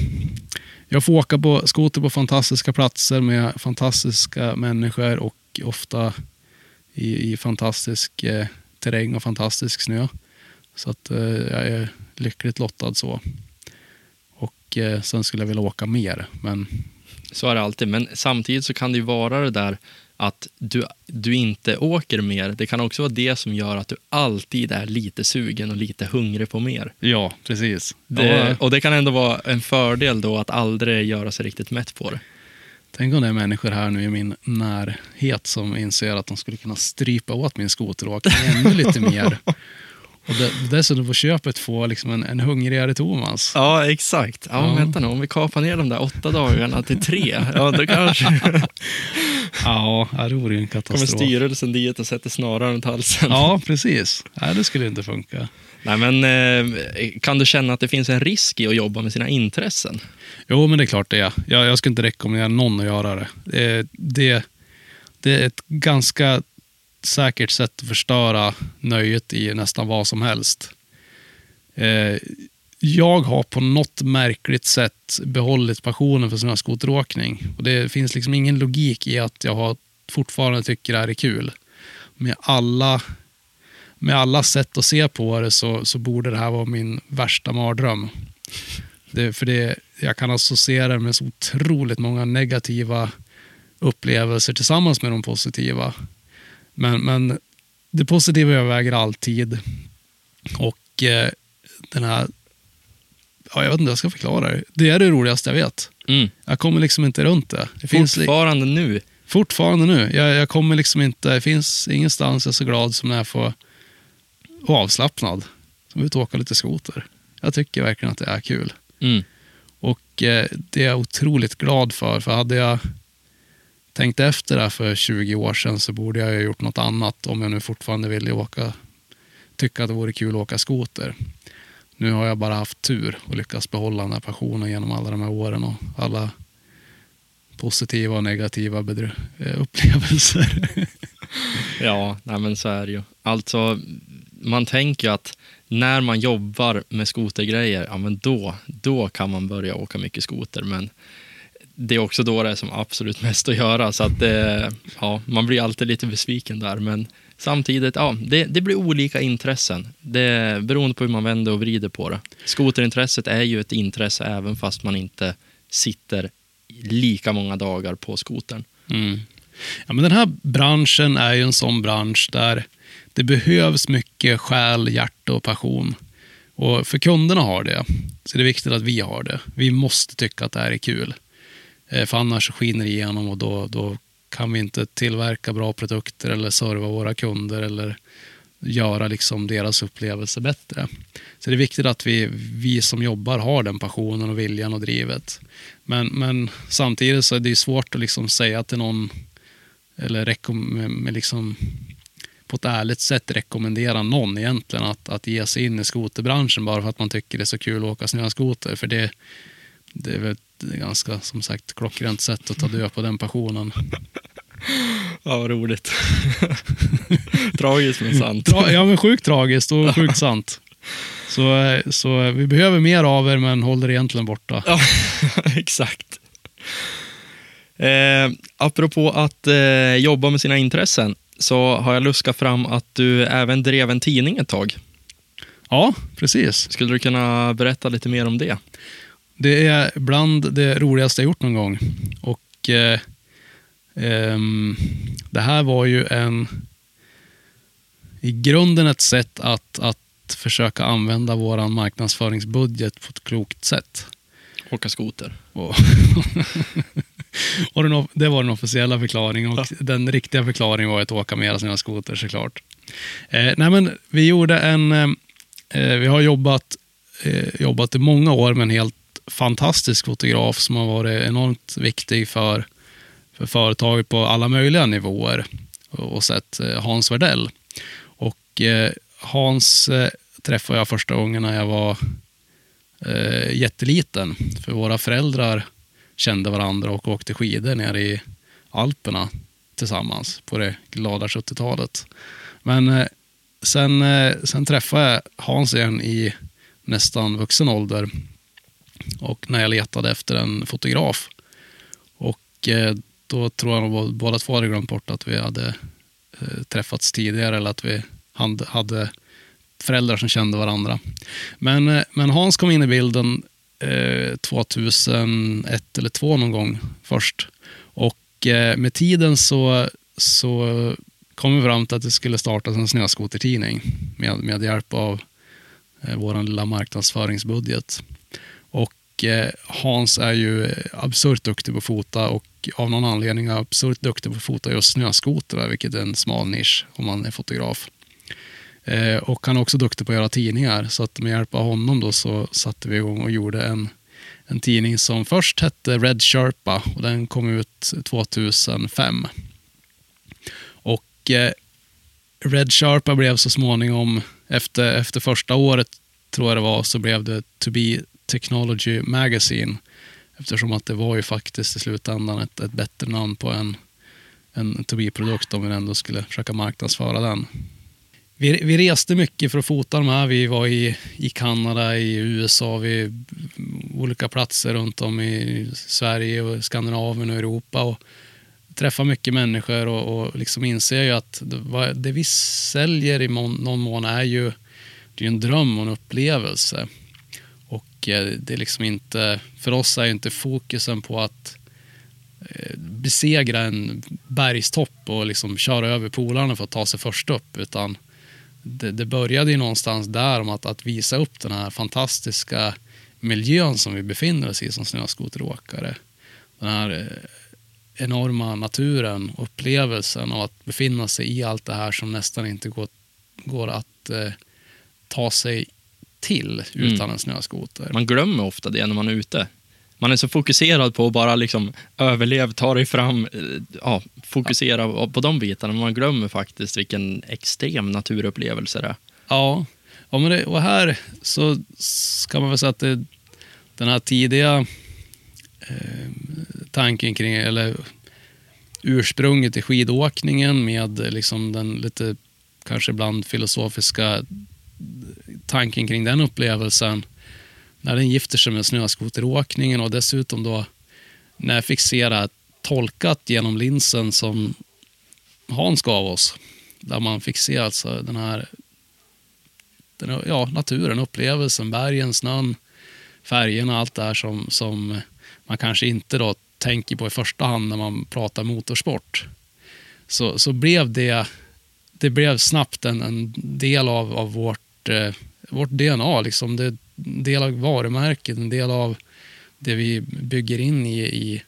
jag får åka på skoter på fantastiska platser med fantastiska människor och ofta i, i fantastisk eh, terräng och fantastisk snö. Så att eh, jag är lyckligt lottad så. Och eh, sen skulle jag vilja åka mer, men Så är det alltid. Men samtidigt så kan det ju vara det där att du, du inte åker mer. Det kan också vara det som gör att du alltid är lite sugen och lite hungrig på mer. ja, precis. Det, Och det kan ändå vara en fördel då att aldrig göra sig riktigt mätt på det. Tänk om det är människor här nu i min närhet som inser att de skulle kunna strypa åt min skoteråkning ännu lite mer. [laughs] Och de, dessutom på köpet få liksom en, en hungrigare Thomas. Ja, exakt. Ja, Ja. Vänta nu, om vi kapar ner de där åtta dagarna till tre, ja, då kanske [laughs] Ja, det vore ju en kommer katastrof. styrelsen dit och sätter snaran runt halsen. Ja, precis. Nej, det skulle inte funka. Nej, men, eh, kan du känna att det finns en risk i att jobba med sina intressen? Jo, men det är klart det är. Jag, jag skulle inte rekommendera någon att göra det. Eh, det. Det är ett ganska säkert sätt att förstöra nöjet i nästan vad som helst. Eh, jag har på något märkligt sätt behållit passionen för snöskoteråkning. Och det finns liksom ingen logik i att jag har fortfarande tycker det här är kul. Med alla, med alla sätt att se på det så, så borde det här vara min värsta mardröm. Det, för det, jag kan associera det med så otroligt många negativa upplevelser tillsammans med de positiva. Men, men det positiva överväger alltid. Och eh, den här... Ja, jag vet inte hur jag ska förklara det. Det är det roligaste jag vet. Mm. Jag kommer liksom inte runt det. det finns Fortfarande nu. fortfarande nu. Jag, jag kommer liksom inte... Det finns ingenstans jag är så glad som när jag får och avslappnad. Som ut och åka lite skoter. Jag tycker verkligen att det är kul. Mm. Och eh, det är jag otroligt glad för. För hade jag Tänkte efter det här för 20 år sedan så borde jag ha gjort något annat om jag nu fortfarande ville åka, tycka att det vore kul att åka skoter. Nu har jag bara haft tur och lyckats behålla den här passionen genom alla de här åren och alla positiva och negativa eh, upplevelser. [laughs] Ja, nej, men så är det ju. Alltså, man tänker ju att när man jobbar med skotergrejer, ja men då, då kan man börja åka mycket skoter. Men det är också då det är som absolut mest att göra. Så att ja, man blir alltid lite besviken där. Men samtidigt, ja, det, det blir olika intressen. Det, beroende på hur man vänder och vrider på det. Skoterintresset är ju ett intresse även fast man inte sitter lika många dagar på skotern. Mm. Ja, men den här branschen är ju en sån bransch där det behövs mycket själ, hjärta och passion. Och för kunderna har det, så det är viktigt att vi har det. Vi måste tycka att det här är kul. Eh, för annars skiner det igenom och då, då kan vi inte tillverka bra produkter eller serva våra kunder eller göra liksom deras upplevelse bättre. Så det är viktigt att vi, vi som jobbar har den passionen och viljan och drivet. Men, men samtidigt så är det svårt att liksom säga till någon eller rekom- liksom på ett ärligt sätt rekommendera någon egentligen att, att ge sig in i skoterbranschen bara för att man tycker det är så kul att åka snöskoter. För det, det är väl ett ganska som sagt klockrent sätt att ta död på den passionen. [laughs] Ja, vad roligt. [laughs] Tragiskt men sant. Tra- ja men sjukt tragiskt och sjukt [laughs] sant. Så, så vi behöver mer av er men håller er egentligen borta. Ja, exakt. Eh, apropå att eh, jobba med sina intressen så har jag luskat fram att du även drev en tidning ett tag. Ja, precis. Skulle du kunna berätta lite mer om det? Det är bland det roligaste jag gjort någon gång. Och eh, ehm, Det här var ju en i grunden ett sätt att, att försöka använda vår marknadsföringsbudget på ett klokt sätt. Åka skoter. Och, [laughs] och den, det var den officiella förklaringen och den riktiga förklaringen var att åka mera snöskoter såklart. Eh, nej men vi gjorde en, eh, vi har jobbat, eh, jobbat i många år med en helt fantastisk fotograf som har varit enormt viktig för, för företaget på alla möjliga nivåer och, sett eh, Hans Wardell. Och eh, Hans eh, träffade jag första gången när jag var eh, jätteliten. För våra föräldrar kände varandra och åkte skidor nere i Alperna tillsammans på det glada 70-talet. Men eh, sen, eh, sen träffade jag Hans igen i nästan vuxen ålder och när jag letade efter en fotograf. Och eh, då tror jag att båda två hade glömt bort att vi hade eh, träffats tidigare eller att vi hade, hade föräldrar som kände varandra. Men, eh, men Hans kom in i bilden eh, 2001 eller 2002 någon gång först. Och eh, med tiden så, så kom vi fram till att det skulle startas en snöskotertidning med, med hjälp av eh, vår lilla marknadsföringsbudget. Och Hans är ju absurt duktig på att fota och av någon anledning är absurt duktig på att fota just snöskotrar, vilket är en smal nisch om man är fotograf. Eh, och han är också duktig på att göra tidningar. Så att med hjälp av honom då så satte vi igång och gjorde en, en tidning som först hette Red Sherpa och den kom ut 2005. Och eh, Red Sherpa blev så småningom, efter, efter första året tror jag det var, så blev det To Be Technology Magazine. Eftersom att det var ju faktiskt i slutändan ett, ett bättre namn på en, en To Be-produkt om vi ändå skulle försöka marknadsföra den. Vi, vi, reste mycket för att fota de här. Vi var i, i Kanada, i USA, vid olika platser runt om i Sverige, och Skandinavien och Europa. Och träffar mycket människor och, och liksom inser ju att det, det vi säljer i mån, någon mån är ju det är en dröm och en upplevelse mycket. det är liksom inte, för oss är inte fokusen på att eh, besegra en bergstopp och liksom köra över polarna för att ta sig först upp. Utan det, det började ju någonstans där om att, att visa upp den här fantastiska miljön som vi befinner oss i som snöskoteråkare. Den här eh, enorma naturen, upplevelsen av att befinna sig i allt det här som nästan inte går, går att eh, ta sig till utan mm. en snöskoter. Man glömmer ofta det när man är ute. Man är så fokuserad på att bara liksom överleva, ta dig fram, eh, ja, fokusera ja. på de bitarna. Man glömmer faktiskt vilken extrem naturupplevelse det är. Ja, ja men det, och här så ska man väl säga att det, den här tidiga eh, tanken kring, eller ursprunget i skidåkningen med liksom den lite kanske ibland filosofiska tanken kring den upplevelsen när den gifter sig med snöskoteråkningen och dessutom då när jag fick se det här tolkat genom linsen som Hans gav oss. Där man fick se alltså den här den, ja, naturen, upplevelsen, bergen, snön, färgerna, allt det här som, som man kanske inte då tänker på i första hand när man pratar motorsport. Så, så blev det, det blev snabbt en, en del av, av vårt, eh, vårt DNA. Liksom. Det, är en del av varumärket, en del av det vi bygger in i, i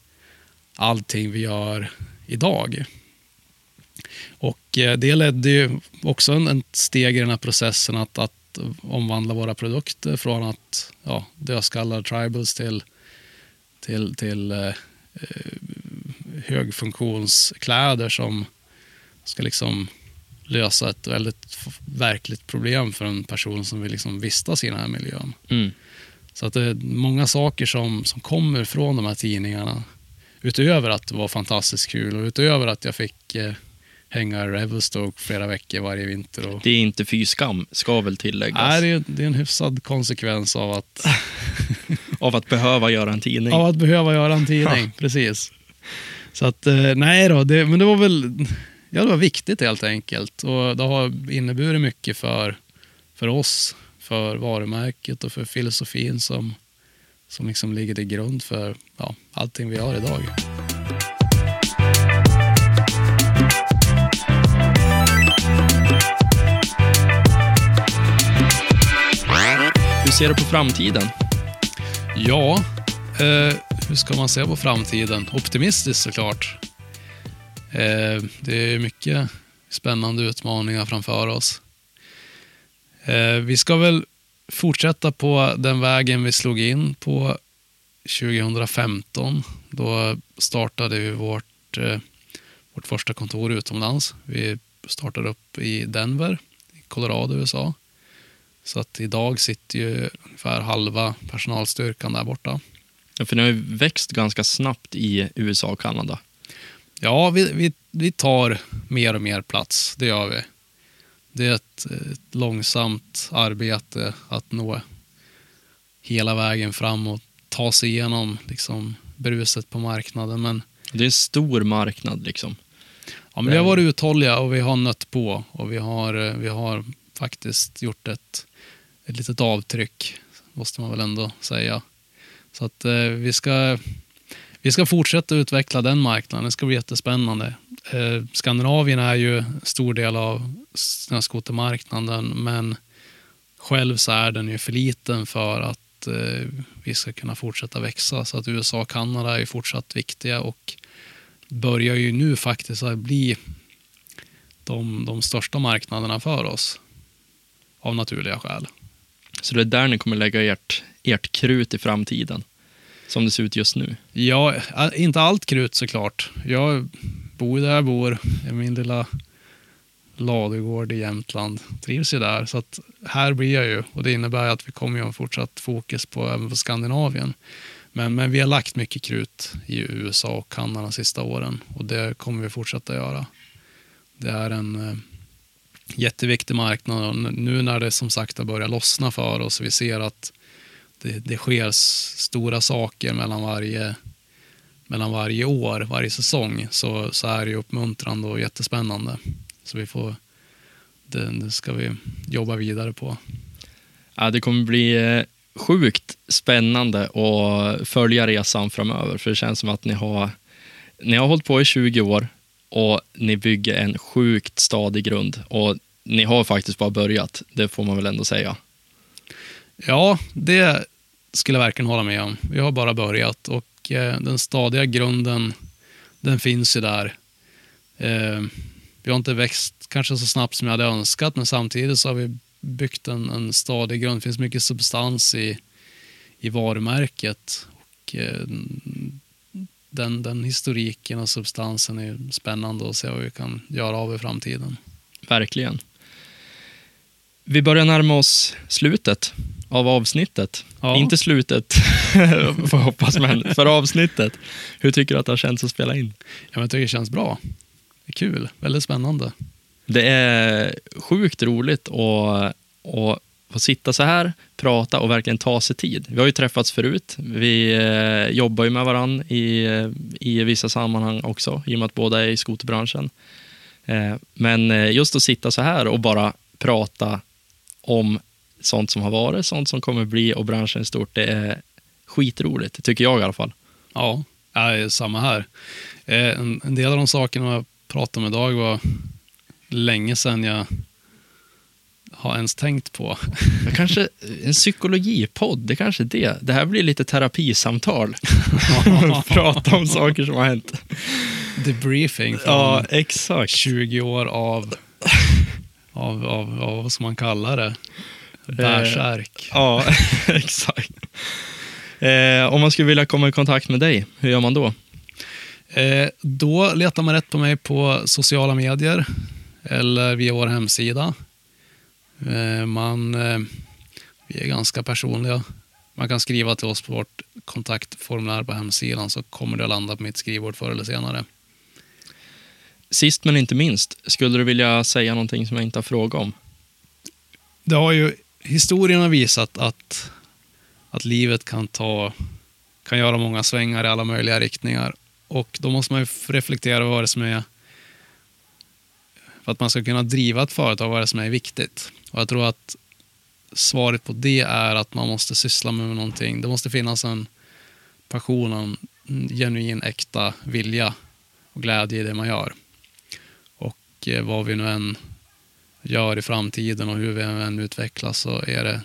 allting vi gör idag. Och eh, det ledde ju också en, en steg i den här processen att, att omvandla våra produkter från att ja, dödskallar tribals till, till, till eh, eh högfunktionskläder som ska liksom lösa ett väldigt verkligt problem för en person som vill liksom vistas i den här miljön. Mm. Så att det är många saker som, som kommer från de här tidningarna. Utöver att det var fantastiskt kul och utöver att jag fick eh, hänga Revelstoke flera veckor varje vinter. Och... Det är inte fy skam, ska väl tilläggas. Nej, det är, det är en hyfsad konsekvens av att... [laughs] av att behöva göra en tidning. Av att behöva göra en tidning, [laughs] precis. Så att, eh, nej då, det, men det var väl ja, det var viktigt helt enkelt. Och det har inneburit mycket för, för oss, för varumärket och för filosofin som, som liksom ligger till grund för ja, allting vi har idag. Hur ser du på framtiden? Ja, eh, hur ska man se på framtiden? Optimistiskt såklart. Eh, det är mycket spännande utmaningar framför oss. Eh, vi ska väl fortsätta på den vägen vi slog in på 2015. Då startade vi vårt, eh, vårt första kontor utomlands. Vi startade upp i Denver, i Colorado, USA. Så att idag sitter ju ungefär halva personalstyrkan där borta. Ja, för ni har ju växt ganska snabbt i USA och Kanada. Ja, vi, vi, vi tar mer och mer plats, det gör vi. Det är ett, ett långsamt arbete att nå hela vägen fram och ta sig igenom liksom, bruset på marknaden. Men, det är en stor marknad liksom. Ja, men vi har varit uthålliga och vi har nött på och vi har, eh, vi har faktiskt gjort ett, ett litet avtryck, måste man väl ändå säga. Så att eh, vi ska vi ska fortsätta utveckla den marknaden. Det ska bli jättespännande. Eh, Skandinavien är ju stor del av snöskotermarknaden, men själv så är den ju för liten för att eh, vi ska kunna fortsätta växa. Så att USA och Kanada är ju fortsatt viktiga och börjar ju nu faktiskt att bli de, de största marknaderna för oss. av naturliga skäl. Så det är där ni kommer lägga ert, ert krut i framtiden, som det ser ut just nu. Ja, inte allt krut såklart. Jag bor där jag bor, i min lilla ladugård i Jämtland. Trivs ju där, så att här blir jag ju. Och det innebär att vi kommer ju ha fortsatt fokus på, även på Skandinavien. Men, men vi har lagt mycket krut i USA och Kanada de sista åren och det kommer vi fortsätta göra. Det är en eh, jätteviktig marknad och nu när det som sagt har börjat lossna för oss vi ser att det, det sker stora saker mellan varje, mellan varje år, varje säsong, så, så är det uppmuntrande och jättespännande. Så vi får, det, det ska vi jobba vidare på. Ja, det kommer bli eh, sjukt spännande att följa resan framöver, för det känns som att ni har, ni har hållit på i 20 år och ni bygger en sjukt stadig grund. Och ni har faktiskt bara börjat, det får man väl ändå säga. Ja, det skulle jag verkligen hålla med om. Vi har bara börjat och eh, den stadiga grunden, den finns ju där. Eh, vi har inte växt kanske så snabbt som jag hade önskat, men samtidigt så har vi byggt en, en stadig grund. Det finns mycket substans i, i varumärket. Och, eh, den, den historiken och substansen är spännande att se vad vi kan göra av i framtiden. Verkligen. Vi börjar närma oss slutet av avsnittet. Ja. Inte slutet, [laughs] får jag hoppas, men för avsnittet. Hur tycker du att det har känts att spela in? Ja, jag tycker det känns bra. Det är kul, väldigt spännande. Det är sjukt roligt att, att få sitta så här, prata och verkligen ta sig tid. Vi har ju träffats förut. Vi eh, jobbar ju med varandra i, i vissa sammanhang också, i och med att båda är i skoterbranschen. Eh, men eh, just att sitta så här och bara prata om sånt som har varit, sånt som kommer bli och branschen i stort, det är skitroligt, tycker jag i alla fall. Ja, ja samma här. Eh, En, del av de sakerna jag pratade om idag var länge sedan jag har ens tänkt på. Kanske en psykologipodd, det kanske är det. Det här blir lite terapisamtal. [laughs] Prata om saker som har hänt. Debriefing från Ja, exakt. 20 år av, av, av, av vad ska man kalla det? Bärsärk. Ja, [laughs] exakt. Eh, om man skulle vilja komma i kontakt med dig, hur gör man då? Eh, då letar man rätt på mig på sociala medier eller via vår hemsida. Eh, man, eh, vi är ganska personliga. Man kan skriva till oss på vårt kontaktformulär på hemsidan så kommer det att landa på mitt skrivbord förr eller senare. Sist men inte minst, skulle du vilja säga någonting som jag inte har frågat om? Det har ju historien har visat att, att livet kan ta kan göra många svängar i alla möjliga riktningar. Och då måste man ju reflektera över vad det som är för att man ska kunna driva ett företag, vad det är som är viktigt. Och jag tror att svaret på det är att man måste syssla med någonting. Det måste finnas en passion, en genuin, äkta vilja och glädje i det man gör. Och eh, vad vi nu än gör i framtiden och hur vi än utvecklas så är det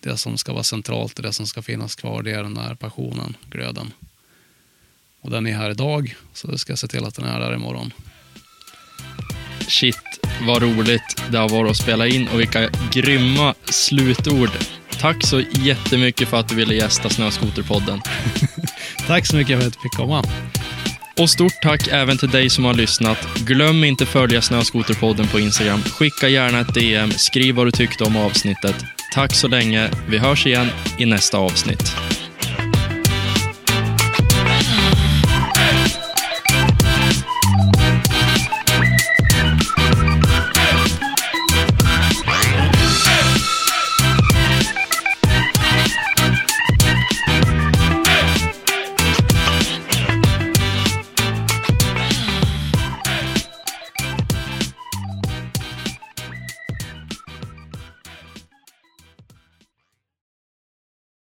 det som ska vara centralt och det som ska finnas kvar, det är den där passionen, glöden. Och den är här idag, så jag ska se till att den är där imorgon. Shit, vad roligt det har varit att spela in och vilka grymma slutord. Tack så jättemycket för att du ville gästa Snöskoterpodden. [laughs] Tack så mycket för att jag fick komma. Och stort tack även till dig som har lyssnat. Glöm inte följa Snöskoterpodden på Instagram. Skicka gärna ett DM, skriv vad du tyckte om avsnittet. Tack så länge. Vi hörs igen i nästa avsnitt.